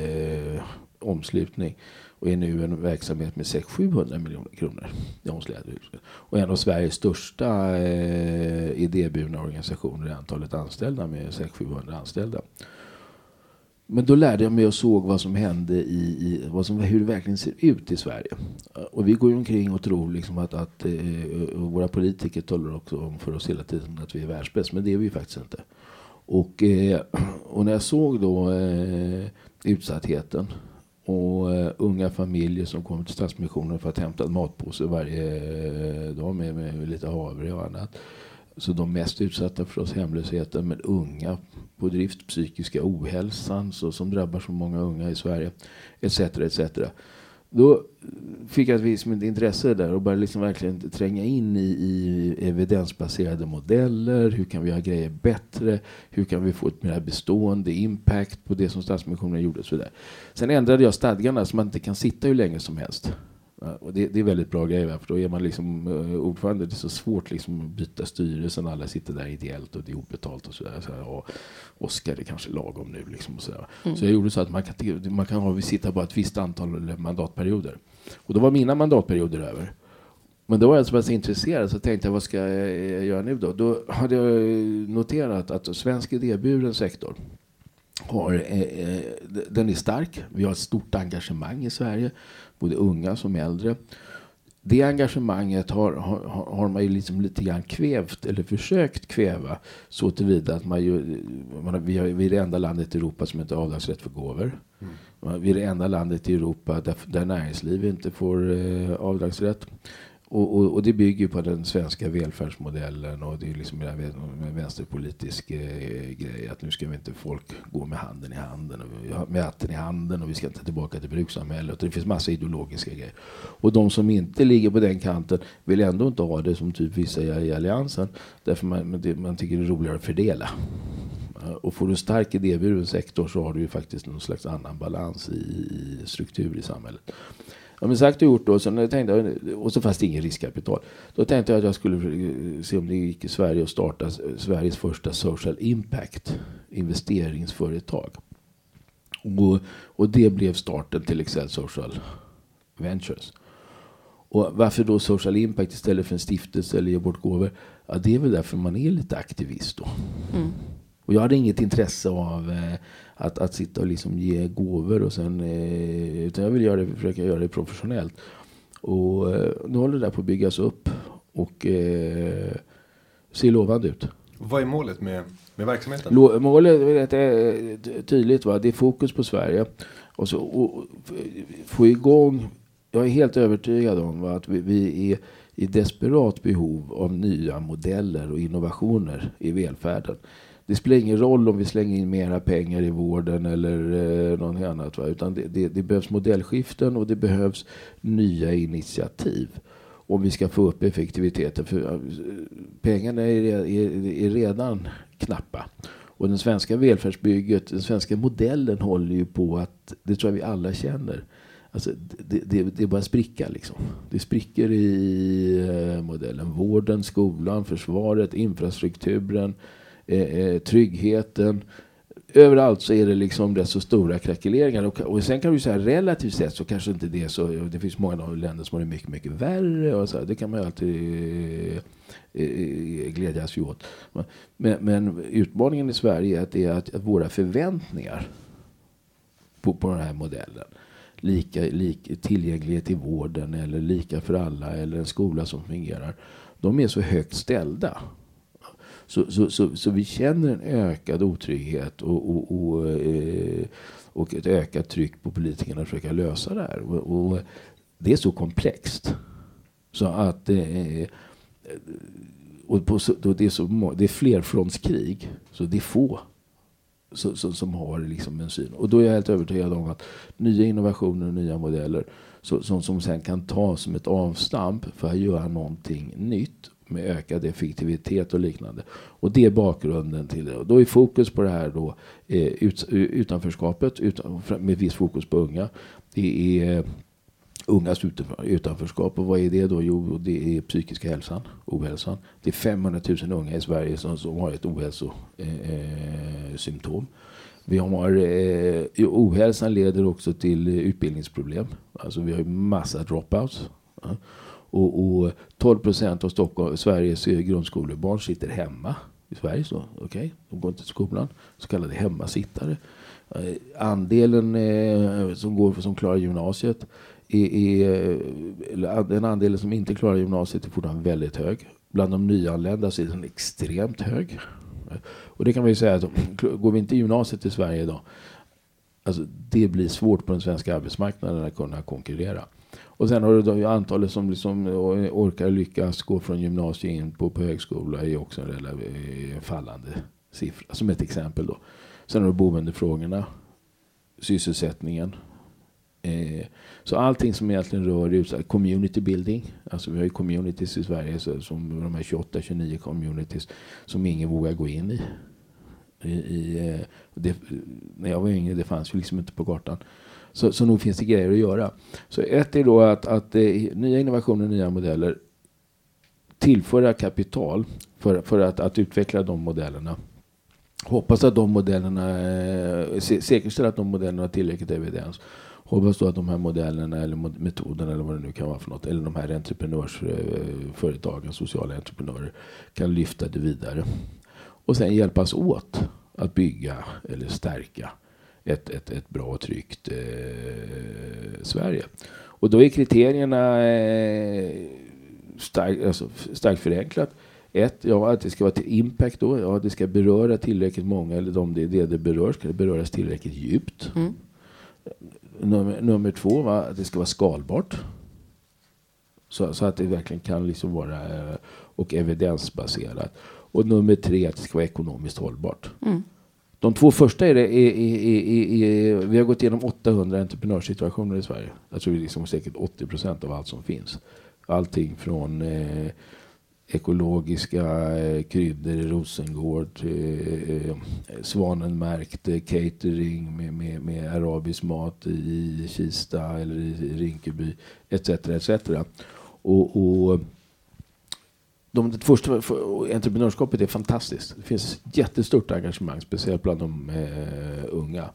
eh, omslutning och är nu en verksamhet med 600-700 miljoner kronor i omslutning. Och en av Sveriges största eh, idéburna organisationer i antalet anställda med 600-700 anställda. Men då lärde jag mig och såg vad som hände i, i vad som, hur det verkligen ser ut i Sverige. Och vi går ju omkring och tror liksom att, att eh, våra politiker talar också om för oss hela tiden att vi är världsbäst. Men det är vi faktiskt inte. Och, eh, och när jag såg då eh, utsattheten och uh, unga familjer som kommer till Stadsmissionen för att hämta en matpåse varje uh, dag med, med, lite havre och annat. Så de mest utsatta förstås hemlösheten, men unga på drift, psykiska ohälsan så, som drabbar så många unga i Sverige, etc. etc. Då fick jag ett visst intresse där och började liksom verkligen tränga in i, i, evidensbaserade modeller. Hur kan vi göra grejer bättre? Hur kan vi få ett mer bestående impact på det som Stadsmissionen gjorde? Och så vidare. Sen ändrade jag stadgarna så man inte kan sitta hur länge som helst. Och det, det, är väldigt bra grejer. För då är man liksom uh, ordförande. Det är så svårt liksom att byta styrelsen. Alla sitter där ideellt och det är obetalt och sådär. Så och Oskar är kanske lagom nu. Liksom och så, mm. så jag gjorde så att man kan, man kan ha, sitta bara ett visst antal mandatperioder. Och då var mina mandatperioder över. Men då var jag så pass intresserad så tänkte jag vad ska jag göra nu då? Då hade jag noterat att svensk idéburen sektor har, eh, eh, den är stark. Vi har ett stort engagemang i Sverige, både unga som äldre. Det engagemanget har, har, har man ju liksom lite grann kvävt eller försökt kväva så tillvida att man ju, man, vi, har, vi är det enda landet i Europa som inte har avdragsrätt för gåvor. Mm. Vi är det enda landet i Europa där, där näringsliv inte får eh, avdragsrätt. Och, och, och, det bygger på den svenska välfärdsmodellen och det är liksom en vänsterpolitisk eh, grej att nu ska vi inte folk gå med handen i handen och med hatten i handen och vi ska inte tillbaka till brukssamhället. Och det finns massa ideologiska grejer. Och de som inte ligger på den kanten vill ändå inte ha det som typ vissa i alliansen. Därför man, man tycker det är roligare att fördela. Eh, och får du en stark idéburen sektor så har du ju faktiskt någon slags annan balans i, i struktur i samhället. Ja, men sagt och gjort då, så tänkte jag, och så fanns det ingen riskkapital. Då tänkte jag att jag skulle se om det gick i Sverige att starta Sveriges första social impact investeringsföretag. Och, och det blev starten till Excel Social Ventures. Och varför då social impact istället för en stiftelse eller ge bort gåvor? Ja, det är väl därför man är lite aktivist då. Mm. Och jag hade inget intresse av eh, att, att sitta och liksom ge gåvor och sen, eh, utan jag vill göra det, försöka göra det professionellt. Och eh, nu håller det där på att byggas upp och eh, ser lovande ut. Vad är målet med, med verksamheten? Lo, målet är tydligt. Va? Det är fokus på Sverige. Och, så, och, få igång, jag är helt övertygad om va, att vi, vi är i desperat behov av nya modeller och innovationer i välfärden det spelar ingen roll om vi slänger in mera pengar i vården eller eh, någonting annat. Va? Utan det, det, det, behövs modellskiften och det behövs nya initiativ om vi ska få upp effektiviteten. För pengarna är, är, är redan knappa. Och den svenska välfärdsbygget, den svenska modellen håller ju på att, det tror jag vi alla känner, Alltså, det, det, det är bara spricka liksom. Det spricker i eh, modellen. Vården, skolan, försvaret, infrastrukturen, Eh, eh, tryggheten. Överallt så är det liksom rätt så stora krackeleringar. Och, och sen kan vi säga relativt sett så kanske inte det är så. Det finns många länder som har det mycket, mycket värre. Och så. Det kan man ju alltid eh, eh glädjas åt. Men, men, utmaningen i Sverige är att, det är att, att våra förväntningar på, på den här modellen lika, lika tillgänglighet i vården eller lika för alla eller en skola som fungerar. De är så högt ställda. Så, så, så, så, vi känner en ökad otrygghet och, och, och, eh, och ett ökat tryck på politikerna att försöka lösa det här. Och, och det är så komplext. Så att eh, och på, det, är så, det är flerfrontskrig. Så det är få så, så, som har liksom en syn. Och då är jag helt övertygad om att nya innovationer och nya modeller så, som, som sen kan tas som ett avstamp för att göra någonting nytt med ökad effektivitet och liknande. Och det är bakgrunden till det. Och då är fokus på det här då eh, ut, utanförskapet utan, med viss fokus på unga. Det är eh, ungas utanförskap. Och vad är det då? Jo, det är psykiska hälsan, ohälsan. Det är 500 000 unga i Sverige som, som har ett ohälsosymptom. Eh, vi har, eh, ohälsan leder också till eh, utbildningsproblem. Alltså vi har massa dropouts. Ja. Och, och 12 procent av Stockholm, Sveriges eh, grundskolebarn sitter hemma i Sverige. Så, okay, de går inte till skolan. Så kallade hemmasittare. Eh, andelen eh, som, går, som klarar gymnasiet är, är, den andelen som inte klarar gymnasiet är fortfarande väldigt hög. Bland de nyanlända så är den extremt hög. Eh, och det kan man ju säga att går vi inte i gymnasiet i Sverige idag, alltså det blir svårt på den svenska arbetsmarknaden att kunna konkurrera. Och sen har du då antalet som liksom eh, orkar lyckas gå från gymnasiet in på, på högskola är också en eh, fallande siffra. Som ett exempel då. Sen har du boendefrågorna, sysselsättningen. Eh, så allting som egentligen rör utsatt, community building. Alltså vi har ju communities i Sverige så, som de här 28-29 communities som ingen vågar gå in i. I, i, eh, det, när jag var yngre, det fanns ju liksom inte på kartan. Så, så nog finns det grejer att göra. Så ett är då att, att eh, nya innovationer, nya modeller tillföra kapital för, för att, att utveckla de modellerna. Hoppas att de modellerna, eh, säkerställer säkerställa att de modellerna har tillräckligt evidens. Hoppas då att de här modellerna eller metoderna eller vad det nu kan vara för något. Eller de här entreprenörsföretagen, sociala entreprenörer kan lyfta det vidare. Och sen hjälpas åt att bygga eller stärka ett, ett, ett bra och tryggt eh, Sverige. Och då är kriterierna eh, stark, alltså, starkt förenklat. Ett, ja, att det ska vara till impact då. Ja, det ska beröra tillräckligt många, eller de det, det, det berör, ska det beröras tillräckligt djupt. Mm. Nummer, nummer två, va, att det ska vara skalbart. Så, så att det verkligen kan liksom vara eh, och evidensbaserat. Och nummer tre, att det ska vara ekonomiskt hållbart. Mm. De två första är, det, är, är, är, vi har gått igenom 800 entreprenörssituationer i Sverige. Jag tror liksom säkert 80 procent av allt som finns. Allting från eh, ekologiska eh, kryddor i Rosengård till eh, svanenmärkt eh, catering med, med, med, arabisk mat i Kista eller i Rinkeby etc. etc. Och, och de, det första entreprenörskapet är fantastiskt. Det finns jättestort engagemang, speciellt bland de eh, unga.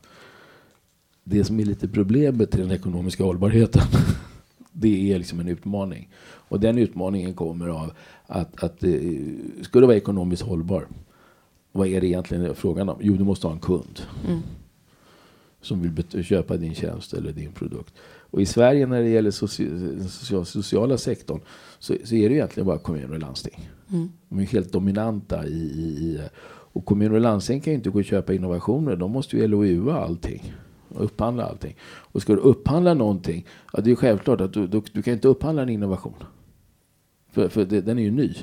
Det som är lite problemet i den ekonomiska hållbarheten, [laughs] det är liksom en utmaning. Och den utmaningen kommer av att, att det skulle vara ekonomiskt hållbar. Vad är det egentligen frågan om? Jo, du måste ha en kund. Mm. Som vill köpa din tjänst eller din produkt. Och i Sverige när det gäller social, sociala sektorn så, så, är det egentligen bara kommuner och landsting. Mm. De är helt dominanta i, i, i, och kommuner och landsting kan ju inte gå och köpa innovationer. De måste ju LOUa allting. Och upphandla allting. Och ska du upphandla någonting, ja det är självklart att du, du, du kan inte upphandla en innovation. För, för det, den är ju ny.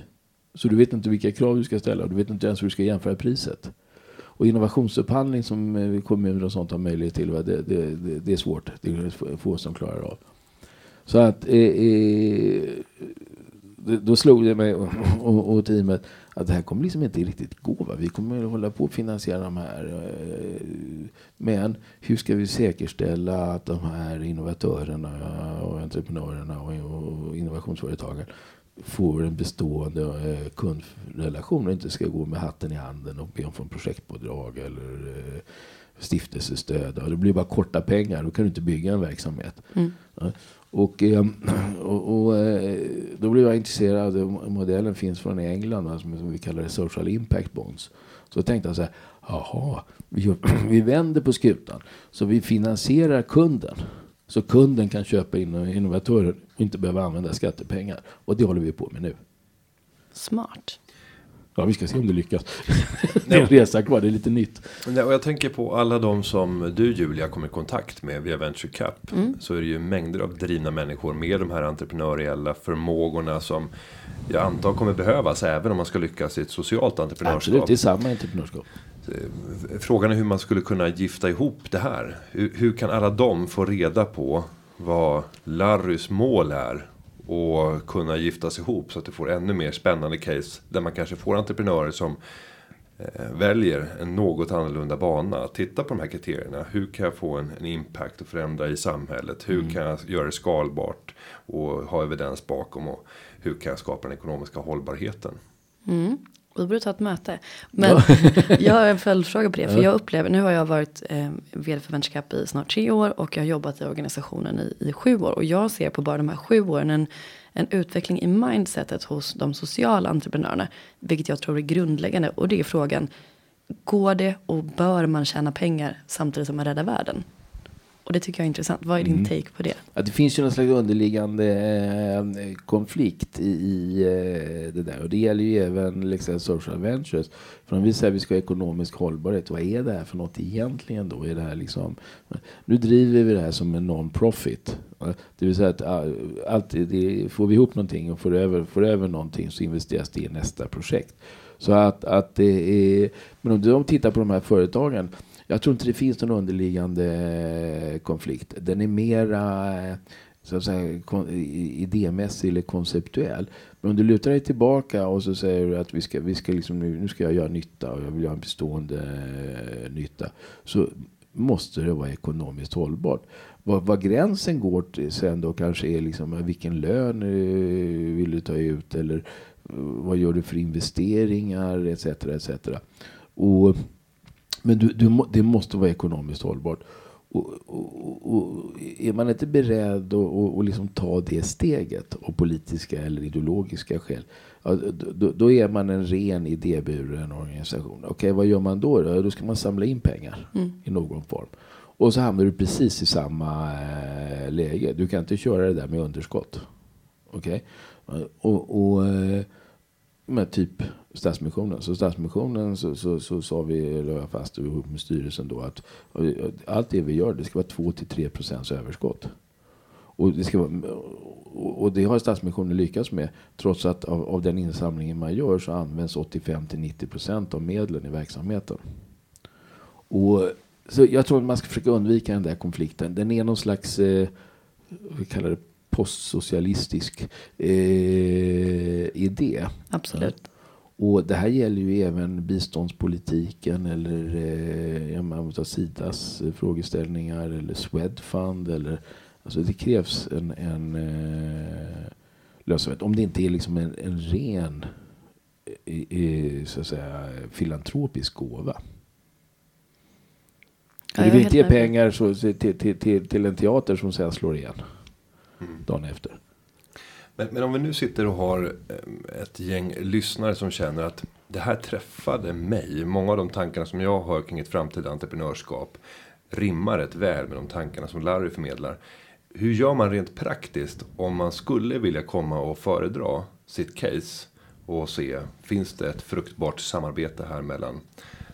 Så du vet inte vilka krav du ska ställa. Du vet inte ens hur du ska jämföra priset. Och innovationsupphandling som eh, kommuner och sånt har möjlighet till, det, det, det, är svårt. Det är få som klarar av. Så att eh, eh då slog det mig och, och, och, teamet att det här kommer liksom inte riktigt gå. Va? Vi kommer att hålla på att finansiera de här. Eh, men hur ska vi säkerställa att de här innovatörerna och entreprenörerna och innovationsföretagen får en bestående eh, kundrelation och inte ska gå med hatten i handen och be om få projektbidrag eller eh, stiftelsestöd. Det blir bara korta pengar. Då kan du inte bygga en verksamhet. Mm. [clears throat] Och, eh, och, och, då blev jag intresserad. Modellen finns från England som vi kallar det social impact bonds. Så tänkte jag så här. Jaha, vi, [clears throat] vi vänder på skutan. Så vi finansierar kunden. Så kunden kan köpa in innovatörer och inte behöva använda skattepengar. Och det håller vi på med nu. Smart. Ja, vi ska se om det lyckas. [laughs] det är en resa kvar, det är lite nytt. Ja, och jag tänker på alla de som du Julia kommer i kontakt med via Venture Cup. Mm. Så är det ju mängder av drivna människor med de här entreprenöriella förmågorna som jag antar kommer behövas även om man ska lyckas i ett socialt entreprenörskap. Absolut, det är samma entreprenörskap. Eh, frågan är hur man skulle kunna gifta ihop det här. Hur, hur kan alla de få reda på vad Larrys mål är och kunna giftas ihop så att det får ännu mer spännande case där man kanske får entreprenörer som eh, väljer en något annorlunda bana. Titta på de här kriterierna. Hur kan jag få en, en impact och förändra i samhället? Hur mm. kan jag göra det skalbart och ha evidens bakom? Och hur kan jag skapa den ekonomiska hållbarheten? Mm. Vi borde ta ett möte. Men [laughs] jag har en följdfråga på det. För jag upplever, nu har jag varit eh, vd för Venture Cup i snart tre år. Och jag har jobbat i organisationen i, i sju år. Och jag ser på bara de här sju åren en, en utveckling i mindsetet hos de sociala entreprenörerna. Vilket jag tror är grundläggande. Och det är frågan, går det och bör man tjäna pengar samtidigt som man räddar världen? Och det tycker jag är intressant. Vad är din mm. take på det? Ja, det finns ju någon slags underliggande eh, konflikt i, i eh, det där. Och det gäller ju även liksom, social ventures. För om vi säger att vi ska ha ekonomisk hållbarhet, vad är det här för något egentligen då? Är det här liksom, nu driver vi det här som en non-profit. Det vill säga att alltid, det, får vi ihop någonting och får över, får över någonting så investeras det i nästa projekt. Så att, att det är, men om du tittar på de här företagen jag tror inte det finns någon underliggande eh, konflikt. Den är mera eh, så att säga, idémässig eller konceptuell. Men om du lutar dig tillbaka och så säger du att vi ska, vi ska liksom, nu, ska jag göra nytta och jag vill göra en bestående eh, nytta. Så måste det vara ekonomiskt hållbart. Vad, vad gränsen går till sen då kanske är liksom vilken lön vill du ta ut eller vad gör du för investeringar etc. etc. Och, men du, du, det måste vara ekonomiskt hållbart. Och, och, och, är man inte beredd att liksom ta det steget av politiska eller ideologiska skäl. Ja, då, då, är man en ren idéburen organisation. Okej, okay, vad gör man då? Då, då ska man samla in pengar mm. i någon form. Och så hamnar du precis i samma äh, läge. Du kan inte köra det där med underskott. Okej? Okay? Och, och äh, med typ Stadsmissionen. Så Stadsmissionen så, så, så sa vi, la jag fast ihop med styrelsen då att allt det vi gör det ska vara 2-3 procents överskott. Och det, ska vara, och det har Stadsmissionen lyckats med. Trots att av, av den insamlingen man gör så används 85-90 procent av medlen i verksamheten. Och, så jag tror att man ska försöka undvika den där konflikten. Den är någon slags, eh, vi kallar det postsocialistisk eh, idé. Absolut. Och det här gäller ju även biståndspolitiken eller eh, man tar Sidas eh, frågeställningar eller Swedfund. Eller, alltså det krävs en, en eh, lönsamhet. Om det inte är liksom en, en ren eh, så att säga, filantropisk gåva. Ja, du vill inte ge pengar så, till, till, till, till en teater som sen slår igen mm. dagen efter. Men, men, om vi nu sitter och har eh, ett gäng lyssnare som känner att det här träffade mig. Många av de tankarna som jag har kring ett framtida entreprenörskap rimmar rätt väl med de tankarna som Larry förmedlar. Hur gör man rent praktiskt om man skulle vilja komma och föredra sitt case och se, finns det ett fruktbart samarbete här mellan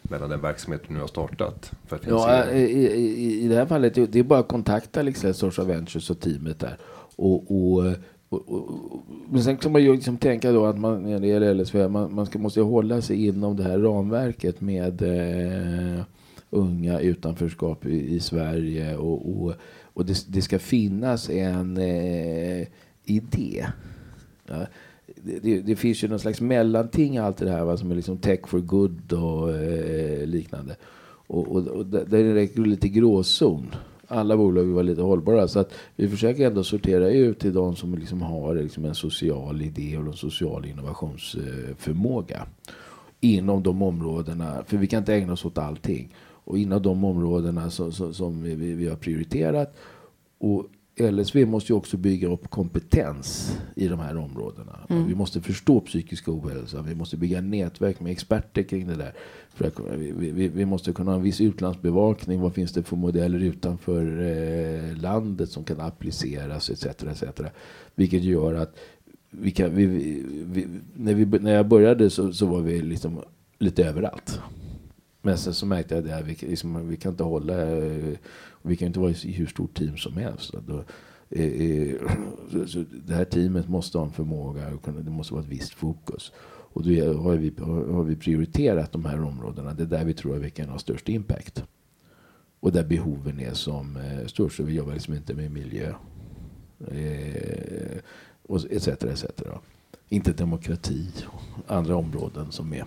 mellan den verksamhet du nu har startat? För att ja, i, i, i det här fallet det är bara att kontakta liksom Social Ventures och teamet där. Och, och, eh, och, och, men sen kan man ju liksom tänka då att man när det gäller LSV, man, man ska, måste hålla sig inom det här ramverket med eh, unga utanförskap i, i Sverige och, och, och det, det, ska finnas en eh, idé. Ja det, det, finns ju någon slags mellanting allt det här va, som är liksom tech for good och eh, liknande. Och, och, och där är det lite gråzon. Alla bolag vill vara lite hållbara. Så att vi försöker ändå sortera ut till de som liksom har liksom en social idé och en social innovationsförmåga. Inom de områdena, för vi kan inte ägna oss åt allting. Och inom de områdena så, så, som vi, vi har prioriterat. Och LSV måste ju också bygga upp kompetens i de här områdena. Mm. Vi måste förstå psykisk ohälsa. Vi måste bygga nätverk med experter kring det där. För att, vi, vi, vi, måste kunna ha en viss utlandsbevakning. Vad finns det för modeller utanför eh, landet som kan appliceras etc. etc. Vilket gör att vi kan, när, vi, när jag började så, så var vi liksom lite överallt. Men sen så märkte jag att vi, liksom, vi kan inte hålla eh, vi kan inte vara i hur stort team som helst. Då, eh, eh, [clears throat] det här teamet måste ha en förmåga, det måste vara ett visst fokus. Och då har vi, har vi prioriterat de här områdena. Det är där vi tror att vi kan ha störst impact. Och där behoven är som eh, störst. Så vi jobbar liksom inte med miljö. Och etc. etc. Inte demokrati och andra områden som är,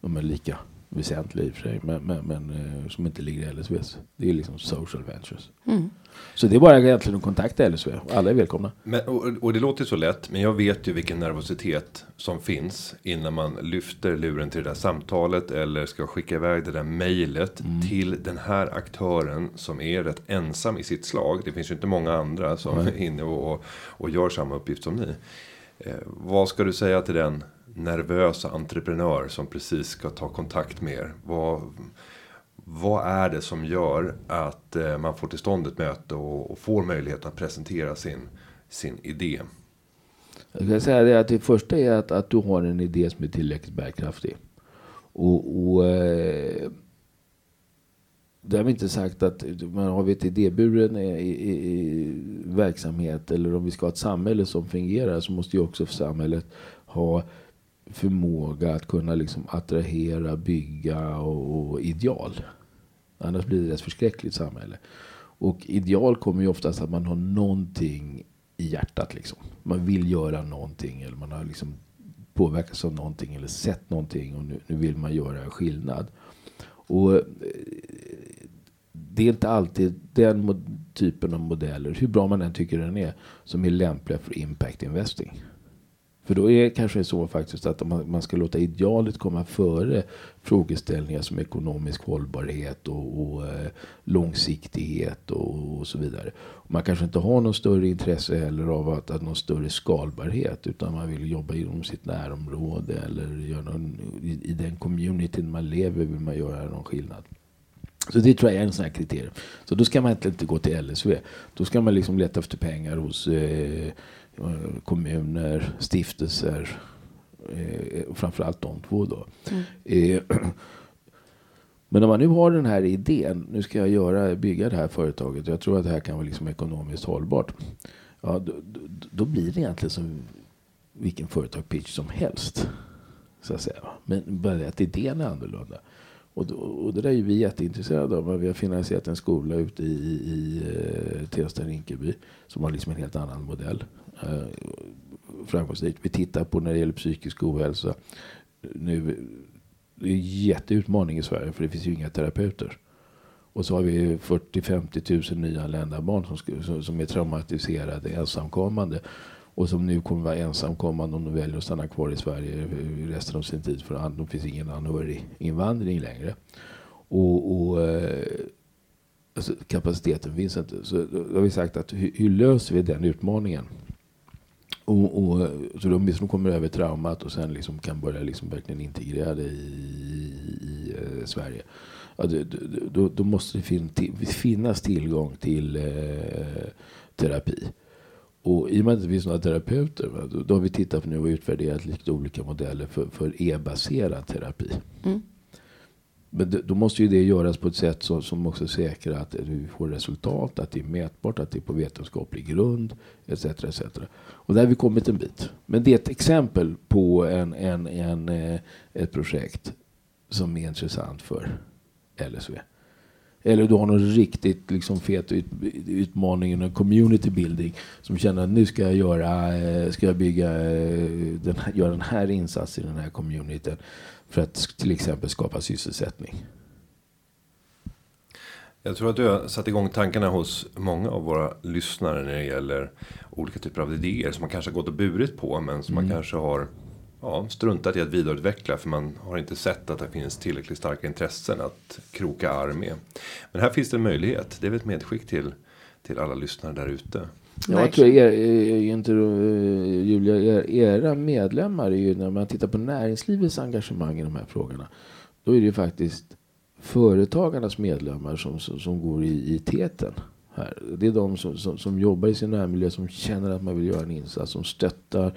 de är lika väsentliga i och för sig, men, men, men eh, som inte ligger i LSVs. Det är liksom social ventures. Mm. Så det är bara egentligen att kontakta LSV. Alla är välkomna. Men, och, och, det låter så lätt, men jag vet ju vilken nervositet som finns innan man lyfter luren till det där samtalet eller ska skicka iväg det där mejlet mm. till den här aktören som är rätt ensam i sitt slag. Det finns ju inte många andra som mm. är inne och, och, och gör samma uppgift som ni. Eh, vad ska du säga till den nervös entreprenör som precis ska ta kontakt med er? Vad, vad är det som gör att eh, man får till stånd ett möte och, och får möjlighet att presentera sin, sin idé? Jag kan säga det att det första är att, att du har en idé som är tillräckligt bärkraftig. Och, och eh, det har vi inte sagt att man har vi ett idéburen i, i, i, verksamhet eller om vi ska ha ett samhälle som fungerar så måste ju också samhället ha förmåga att kunna liksom attrahera, bygga och, och ideal. Annars blir det ett förskräckligt samhälle. Och ideal kommer ju oftast att man har någonting i hjärtat. Liksom. Man vill göra någonting eller man har liksom påverkats av någonting eller sett någonting och nu, nu vill man göra en skillnad. Och eh, det är inte alltid den typen av modeller, hur bra man än tycker den är, som är lämpliga för impact investing. För då är det kanske så faktiskt att man, man ska låta idealet komma före frågeställningar som ekonomisk hållbarhet och, och eh, långsiktighet och, och, så vidare. Man kanske inte har någon större intresse heller av att, att någon större skalbarhet utan man vill jobba inom sitt närområde eller göra någon, i, i den communityn man lever vill man göra någon skillnad. Så det tror jag är en sån här kriterium. Så då ska man inte gå till LSV. Då ska man liksom leta efter pengar hos eh, kommuner, stiftelser. Eh, framförallt de två då. Mm. Eh, [clears throat] men om man nu har den här idén, nu ska jag göra, bygga det här företaget jag tror att det här kan vara liksom ekonomiskt hållbart. Ja, då, då, då blir det egentligen som vilken företagspitch som helst. Så att säga. Men bara att idén är annorlunda. Och, och det där är vi jätteintresserade av. Vi har finansierat en skola ute i, i, i eh, Tensta-Rinkeby som har liksom en helt annan modell. Eh, framgångsrikt. Vi tittar på när det gäller psykisk ohälsa. Nu, det är en jätteutmaning i Sverige för det finns ju inga terapeuter. Och så har vi 40-50 000 nyanlända barn som, som är traumatiserade, ensamkommande. Och som nu kommer vara ensamkommande om de väljer att stanna kvar i Sverige resten av sin tid. För det finns ingen anhöriginvandring längre. Och, och eh, alltså, kapaciteten finns inte. Så då har vi sagt att hur, hur löser vi den utmaningen? Och, och, så de som kommer över traumat och sen liksom kan börja liksom verkligen integrera det i, i eh, Sverige. Ja, det, då, då, måste det fin, finnas tillgång till eh, terapi. Och i och med att det finns några terapeuter, då, då har vi tittat på nu och utvärderat lite olika modeller för, för e-baserad terapi. Mm. Men då måste ju det göras på ett sätt som, som också säkrar att vi får resultat, att det är mätbart, att det är på vetenskaplig grund, etc. etc. Och där har vi kommit en bit. Men det är ett exempel på en, en, en, eh, ett projekt som är intressant för LSV. Eller du har någon riktigt liksom fet ut, utmaning, inom community building som känner att nu ska jag göra, eh, ska jag bygga, eh, den, göra den här insatsen i den här communityn för att till exempel skapa sysselsättning. Jag tror att du har satt igång tankarna hos många av våra lyssnare när det gäller olika typer av idéer som man kanske har gått och burit på men som mm. man kanske har ja, struntat i att vidareutveckla för man har inte sett att det finns tillräckligt starka intressen att kroka arm med. Men här finns det en möjlighet. Det är väl ett medskick till, till alla lyssnare där ute. Ja, jag tror er, inte eh, Julia, era medlemmar är ju när man tittar på näringslivets engagemang i de här frågorna. Då är det ju faktiskt företagarnas medlemmar som, som, som går i, i täten. Här. Det är de som, som, som, jobbar i sin närmiljö, som känner att man vill göra en insats, som stöttar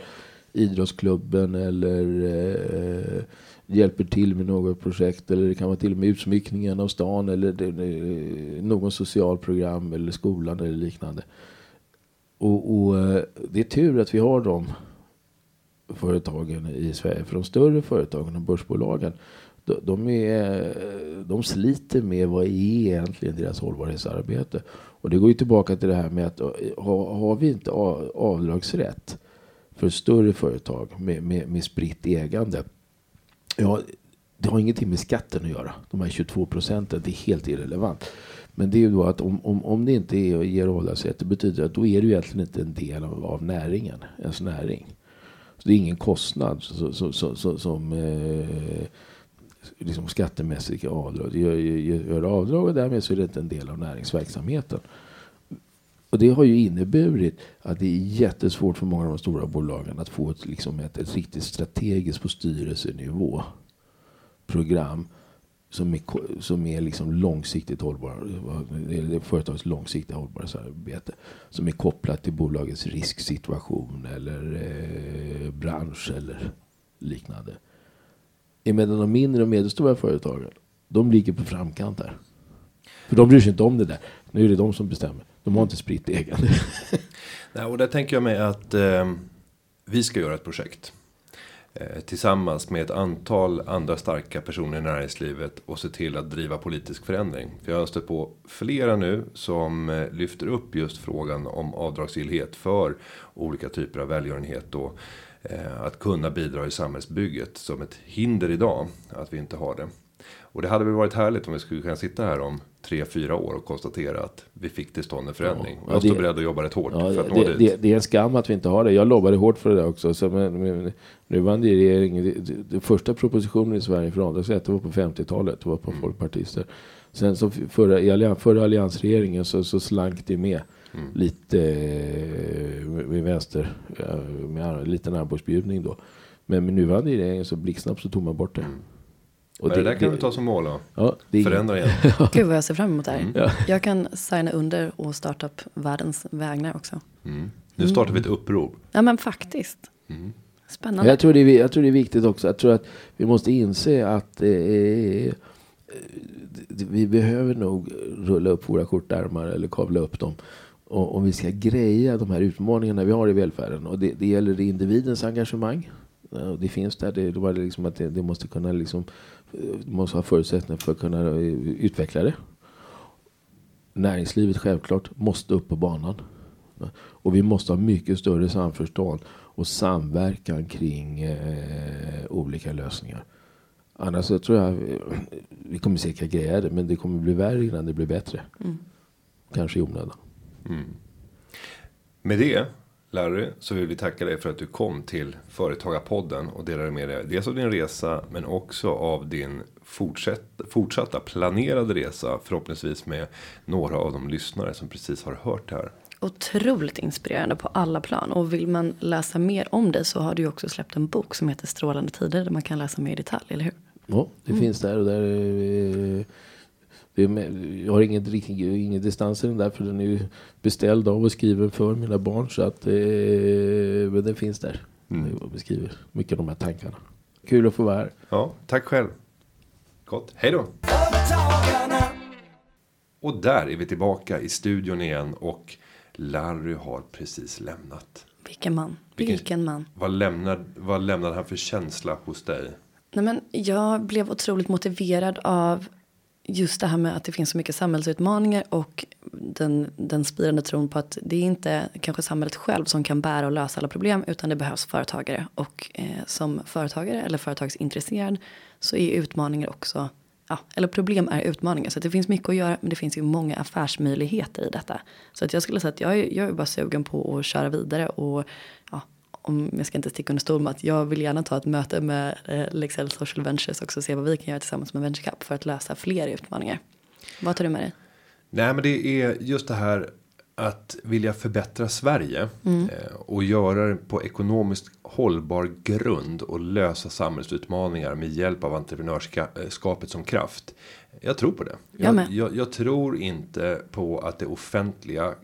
idrottsklubben eller eh, hjälper till med något projekt. Eller det kan vara till och med utsmyckningen av stan eller det, det, någon social program eller skolan eller liknande. Och, och, eh, det är tur att vi har de företagen i Sverige. För de större företagen och börsbolagen de, är, de sliter med vad är egentligen deras hållbarhetsarbete. Och det går ju tillbaka till det här med att eh, har, har vi inte avdragsrätt för större företag med, med, med spritt ägande. Ja, det har ingenting med skatten att göra. De här 22 procenten, det är helt irrelevant. Men det är ju då att om, om, om det inte är ger avdragsrätt, det betyder att då är det ju egentligen inte en del av, av näringen, ens näring. Så det är ingen kostnad så, så, så, så som eh, liksom skattemässiga avdrag. Gör, gör, gör avdrag och därmed så är det inte en del av näringsverksamheten. Och det har ju inneburit att det är jättesvårt för många av de stora bolagen att få ett, liksom ett, ett riktigt strategiskt på styrelsenivå program som är, som är liksom långsiktigt hållbar, företagets långsiktiga hållbarhetsarbete som är kopplat till bolagets risksituation eller eh, bransch eller liknande. Medan de mindre och medelstora företagen, de ligger på framkant där. För de bryr sig inte om det där. Nu är det de som bestämmer. De har inte spritt ägande. [laughs] Nej, och där tänker jag mig att eh, vi ska göra ett projekt. Eh, tillsammans med ett antal andra starka personer i näringslivet och se till att driva politisk förändring. För jag har stött på flera nu som eh, lyfter upp just frågan om avdragsgillhet för olika typer av välgörenhet då. Eh, att kunna bidra i samhällsbygget som ett hinder idag att vi inte har det. Och det hade väl varit härligt om vi skulle kunna sitta här om tre, fyra år och konstatera att vi fick till stånd en förändring. Ja, jag står det- beredd att jobba rätt hårt Ja, för att nå det, dit. det, det är en skam att vi inte har det. Jag lobbade hårt för det där också. Så men, men, nuvarande regering, det, det, det första propositionen i Sverige för avdragsrätt det var på 50-talet. Det var på folkpartister. Sen så förra, i allians, förra alliansregeringen så, så slank det med. Lite eh, med vänster, ja, med en liten armbågsbjudning då. Men med nuvarande regeringen så blixtsnabbt så tog man bort det. Och Men det, där kan vi ta som mål då. ja, det Förändra igen. [laughs] Gud vad jag ser fram emot det här. Ja. Jag kan signa under och starta upp världens vägnar också. Mm. Nu startar vi ett upprop. Ja men faktiskt. Mm. Spännande. Jag tror, det jag tror det är viktigt också. Jag tror att vi måste inse att eh, eh, vi behöver nog rulla upp våra kortärmar eller kavla upp dem. Och, om vi ska greja de här utmaningarna vi har i välfärden. Och det, det gäller individens engagemang. Och Det finns där. Det, det, liksom att det, det måste kunna liksom, det måste ha förutsättningar för att kunna eh, utveckla det. Näringslivet självklart måste upp på banan. Och vi måste ha mycket större samförstånd och samverkan kring eh, olika lösningar. Annars så tror jag eh, vi kommer säkert greja det men det kommer bli värre innan det blir bättre. Kanske i onödan. Med det, Larry, så vill vi tacka dig för att du kom till Företagarpodden och delade med dig dels av din resa men också av din fortsätt, fortsatta planerade resa. Förhoppningsvis med några av de lyssnare som precis har hört det här. Otroligt inspirerande på alla plan. Och vill man läsa mer om det så har du också släppt en bok som heter Strålande tider. Där man kan läsa mer i detalj, eller hur? Ja, det finns där och där. eh, Det är med, jag har ingen, riktig- ingen distans i den där för den är ju beställd av och skriven för mina barn. Så att, eh, men den finns där. Och beskriver mycket av de här tankarna. Kul att få vara här. Ja, tack själv. Gott, hej då! Och där är vi tillbaka i studion igen och Larry har precis lämnat. Vilken man. Vilken- Vilken man. Vad lämnade, vad lämnade han för känsla hos dig? Nej, men jag blev otroligt motiverad av just det här med att det finns så mycket samhällsutmaningar och den, den spirande tron på att det är inte kanske samhället själv som kan bära och lösa alla problem utan det behövs företagare. Och eh, som företagare eller företagsintresserad så är utmaningar också, ja, eller problem är utmaningar. Så att det finns mycket att göra men det finns ju många affärsmöjligheter i detta. Så att jag skulle säga att jag är, jag är bara sugen på att köra vidare och ja, om jag ska inte sticka under stol med att jag vill gärna ta ett möte med eh, Lexell Social Ventures också och se vad vi kan göra tillsammans med Venture Cup för att lösa fler utmaningar. Vad tar du med dig? Nej men det är just det här att vilja förbättra Sverige. Eh, och göra det på ekonomiskt hållbar grund. Och lösa samhällsutmaningar med hjälp av entreprenörskapet som kraft. Jag tror på det. Jag med. jag, jag tror inte på att det offentliga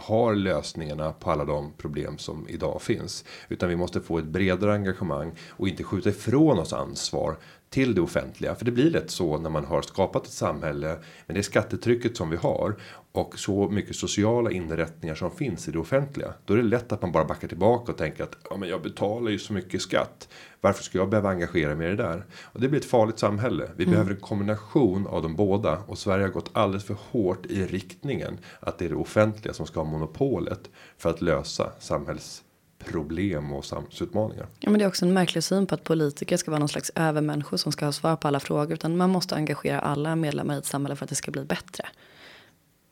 har lösningarna på alla de problem som idag finns. Utan vi måste få ett bredare engagemang och inte skjuta ifrån oss ansvar till det offentliga. För det blir lätt så när man har skapat ett samhälle Men det är skattetrycket som vi har och så mycket sociala inrättningar som finns i det offentliga. Då är det lätt att man bara backar tillbaka och tänker att ja, men jag betalar ju så mycket skatt. Varför ska jag behöva engagera mig i det där? Och det blir ett farligt samhälle. Vi behöver en kombination av de båda och Sverige har gått alldeles för hårt i riktningen att det är det offentliga som ska ha monopolet för att lösa samhällsproblem och samhällsutmaningar. Ja, men det är också en märklig syn på att politiker ska vara någon slags övermänniskor som ska ha svar på alla frågor. Utan man måste engagera alla medlemmar i ett samhälle för att det ska bli bättre.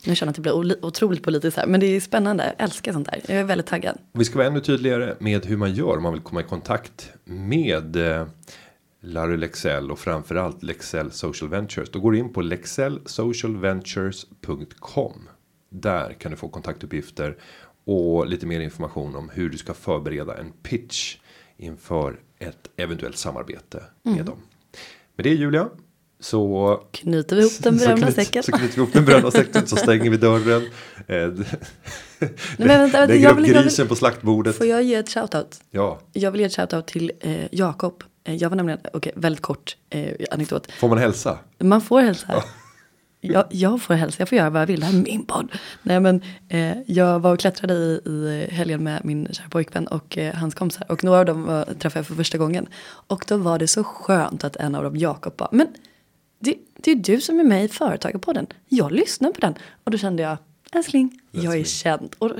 Nu känner jag att det blir oli- otroligt politiskt här. Men det är spännande. Jag älskar sånt där. Jag är väldigt taggad. Och vi ska vara ännu tydligare med hur man gör om man vill komma i kontakt med eh, Larry Lexell och framförallt Lexell Social Ventures. Då går du in på lexellsocialventures.com. Där kan du få kontaktuppgifter och lite mer information om hur du ska förbereda en pitch inför ett eventuellt samarbete med dem. Med det Julia så Knyter vi ihop den knyt- säcken. Så knyter vi ihop den berömda säcken så stänger vi dörren. [laughs] Eh, men vänta, vänta, lägger jag upp vill- jag vill- grisen på slaktbordet. Får jag ge ett shoutout? Ja, Jag vill ge ett shoutout till eh, Jakob. Eh, jag var nämligen, okej väldigt kort eh, anekdot. får man hälsa? Man får hälsa. [laughs] jag, jag får hälsa, jag får göra vad jag vill, det här är min podd. Nej men eh, jag var och klättrade i, i helgen med min kära pojkvän och eh, hans kompisar. Och några av dem var, träffade jag för första gången. Och då var det så skönt att en av dem, Jakob, bara, men det, det är du som är med i Företagarpodden. Jag lyssnar på den. Och då kände jag, älskling, jag är känd. Och då,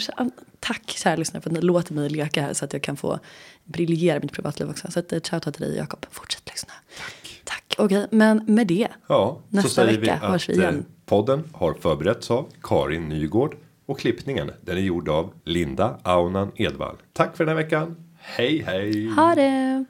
tack kära lyssnare för att ni låter mig leka här så att jag kan få briljera i mitt privatliv också. Så att, eh, shoutout till dig Jakob, fortsätt lyssna. Tack. Tack, okej, okay, men med det. Ja, nästa så säger vecka vi hörs vi igen. eh, podden har förberetts av Karin Nygård och klippningen den är gjord av Linda Aunan Edvall. Tack för den här veckan. Hej hej! Ha det!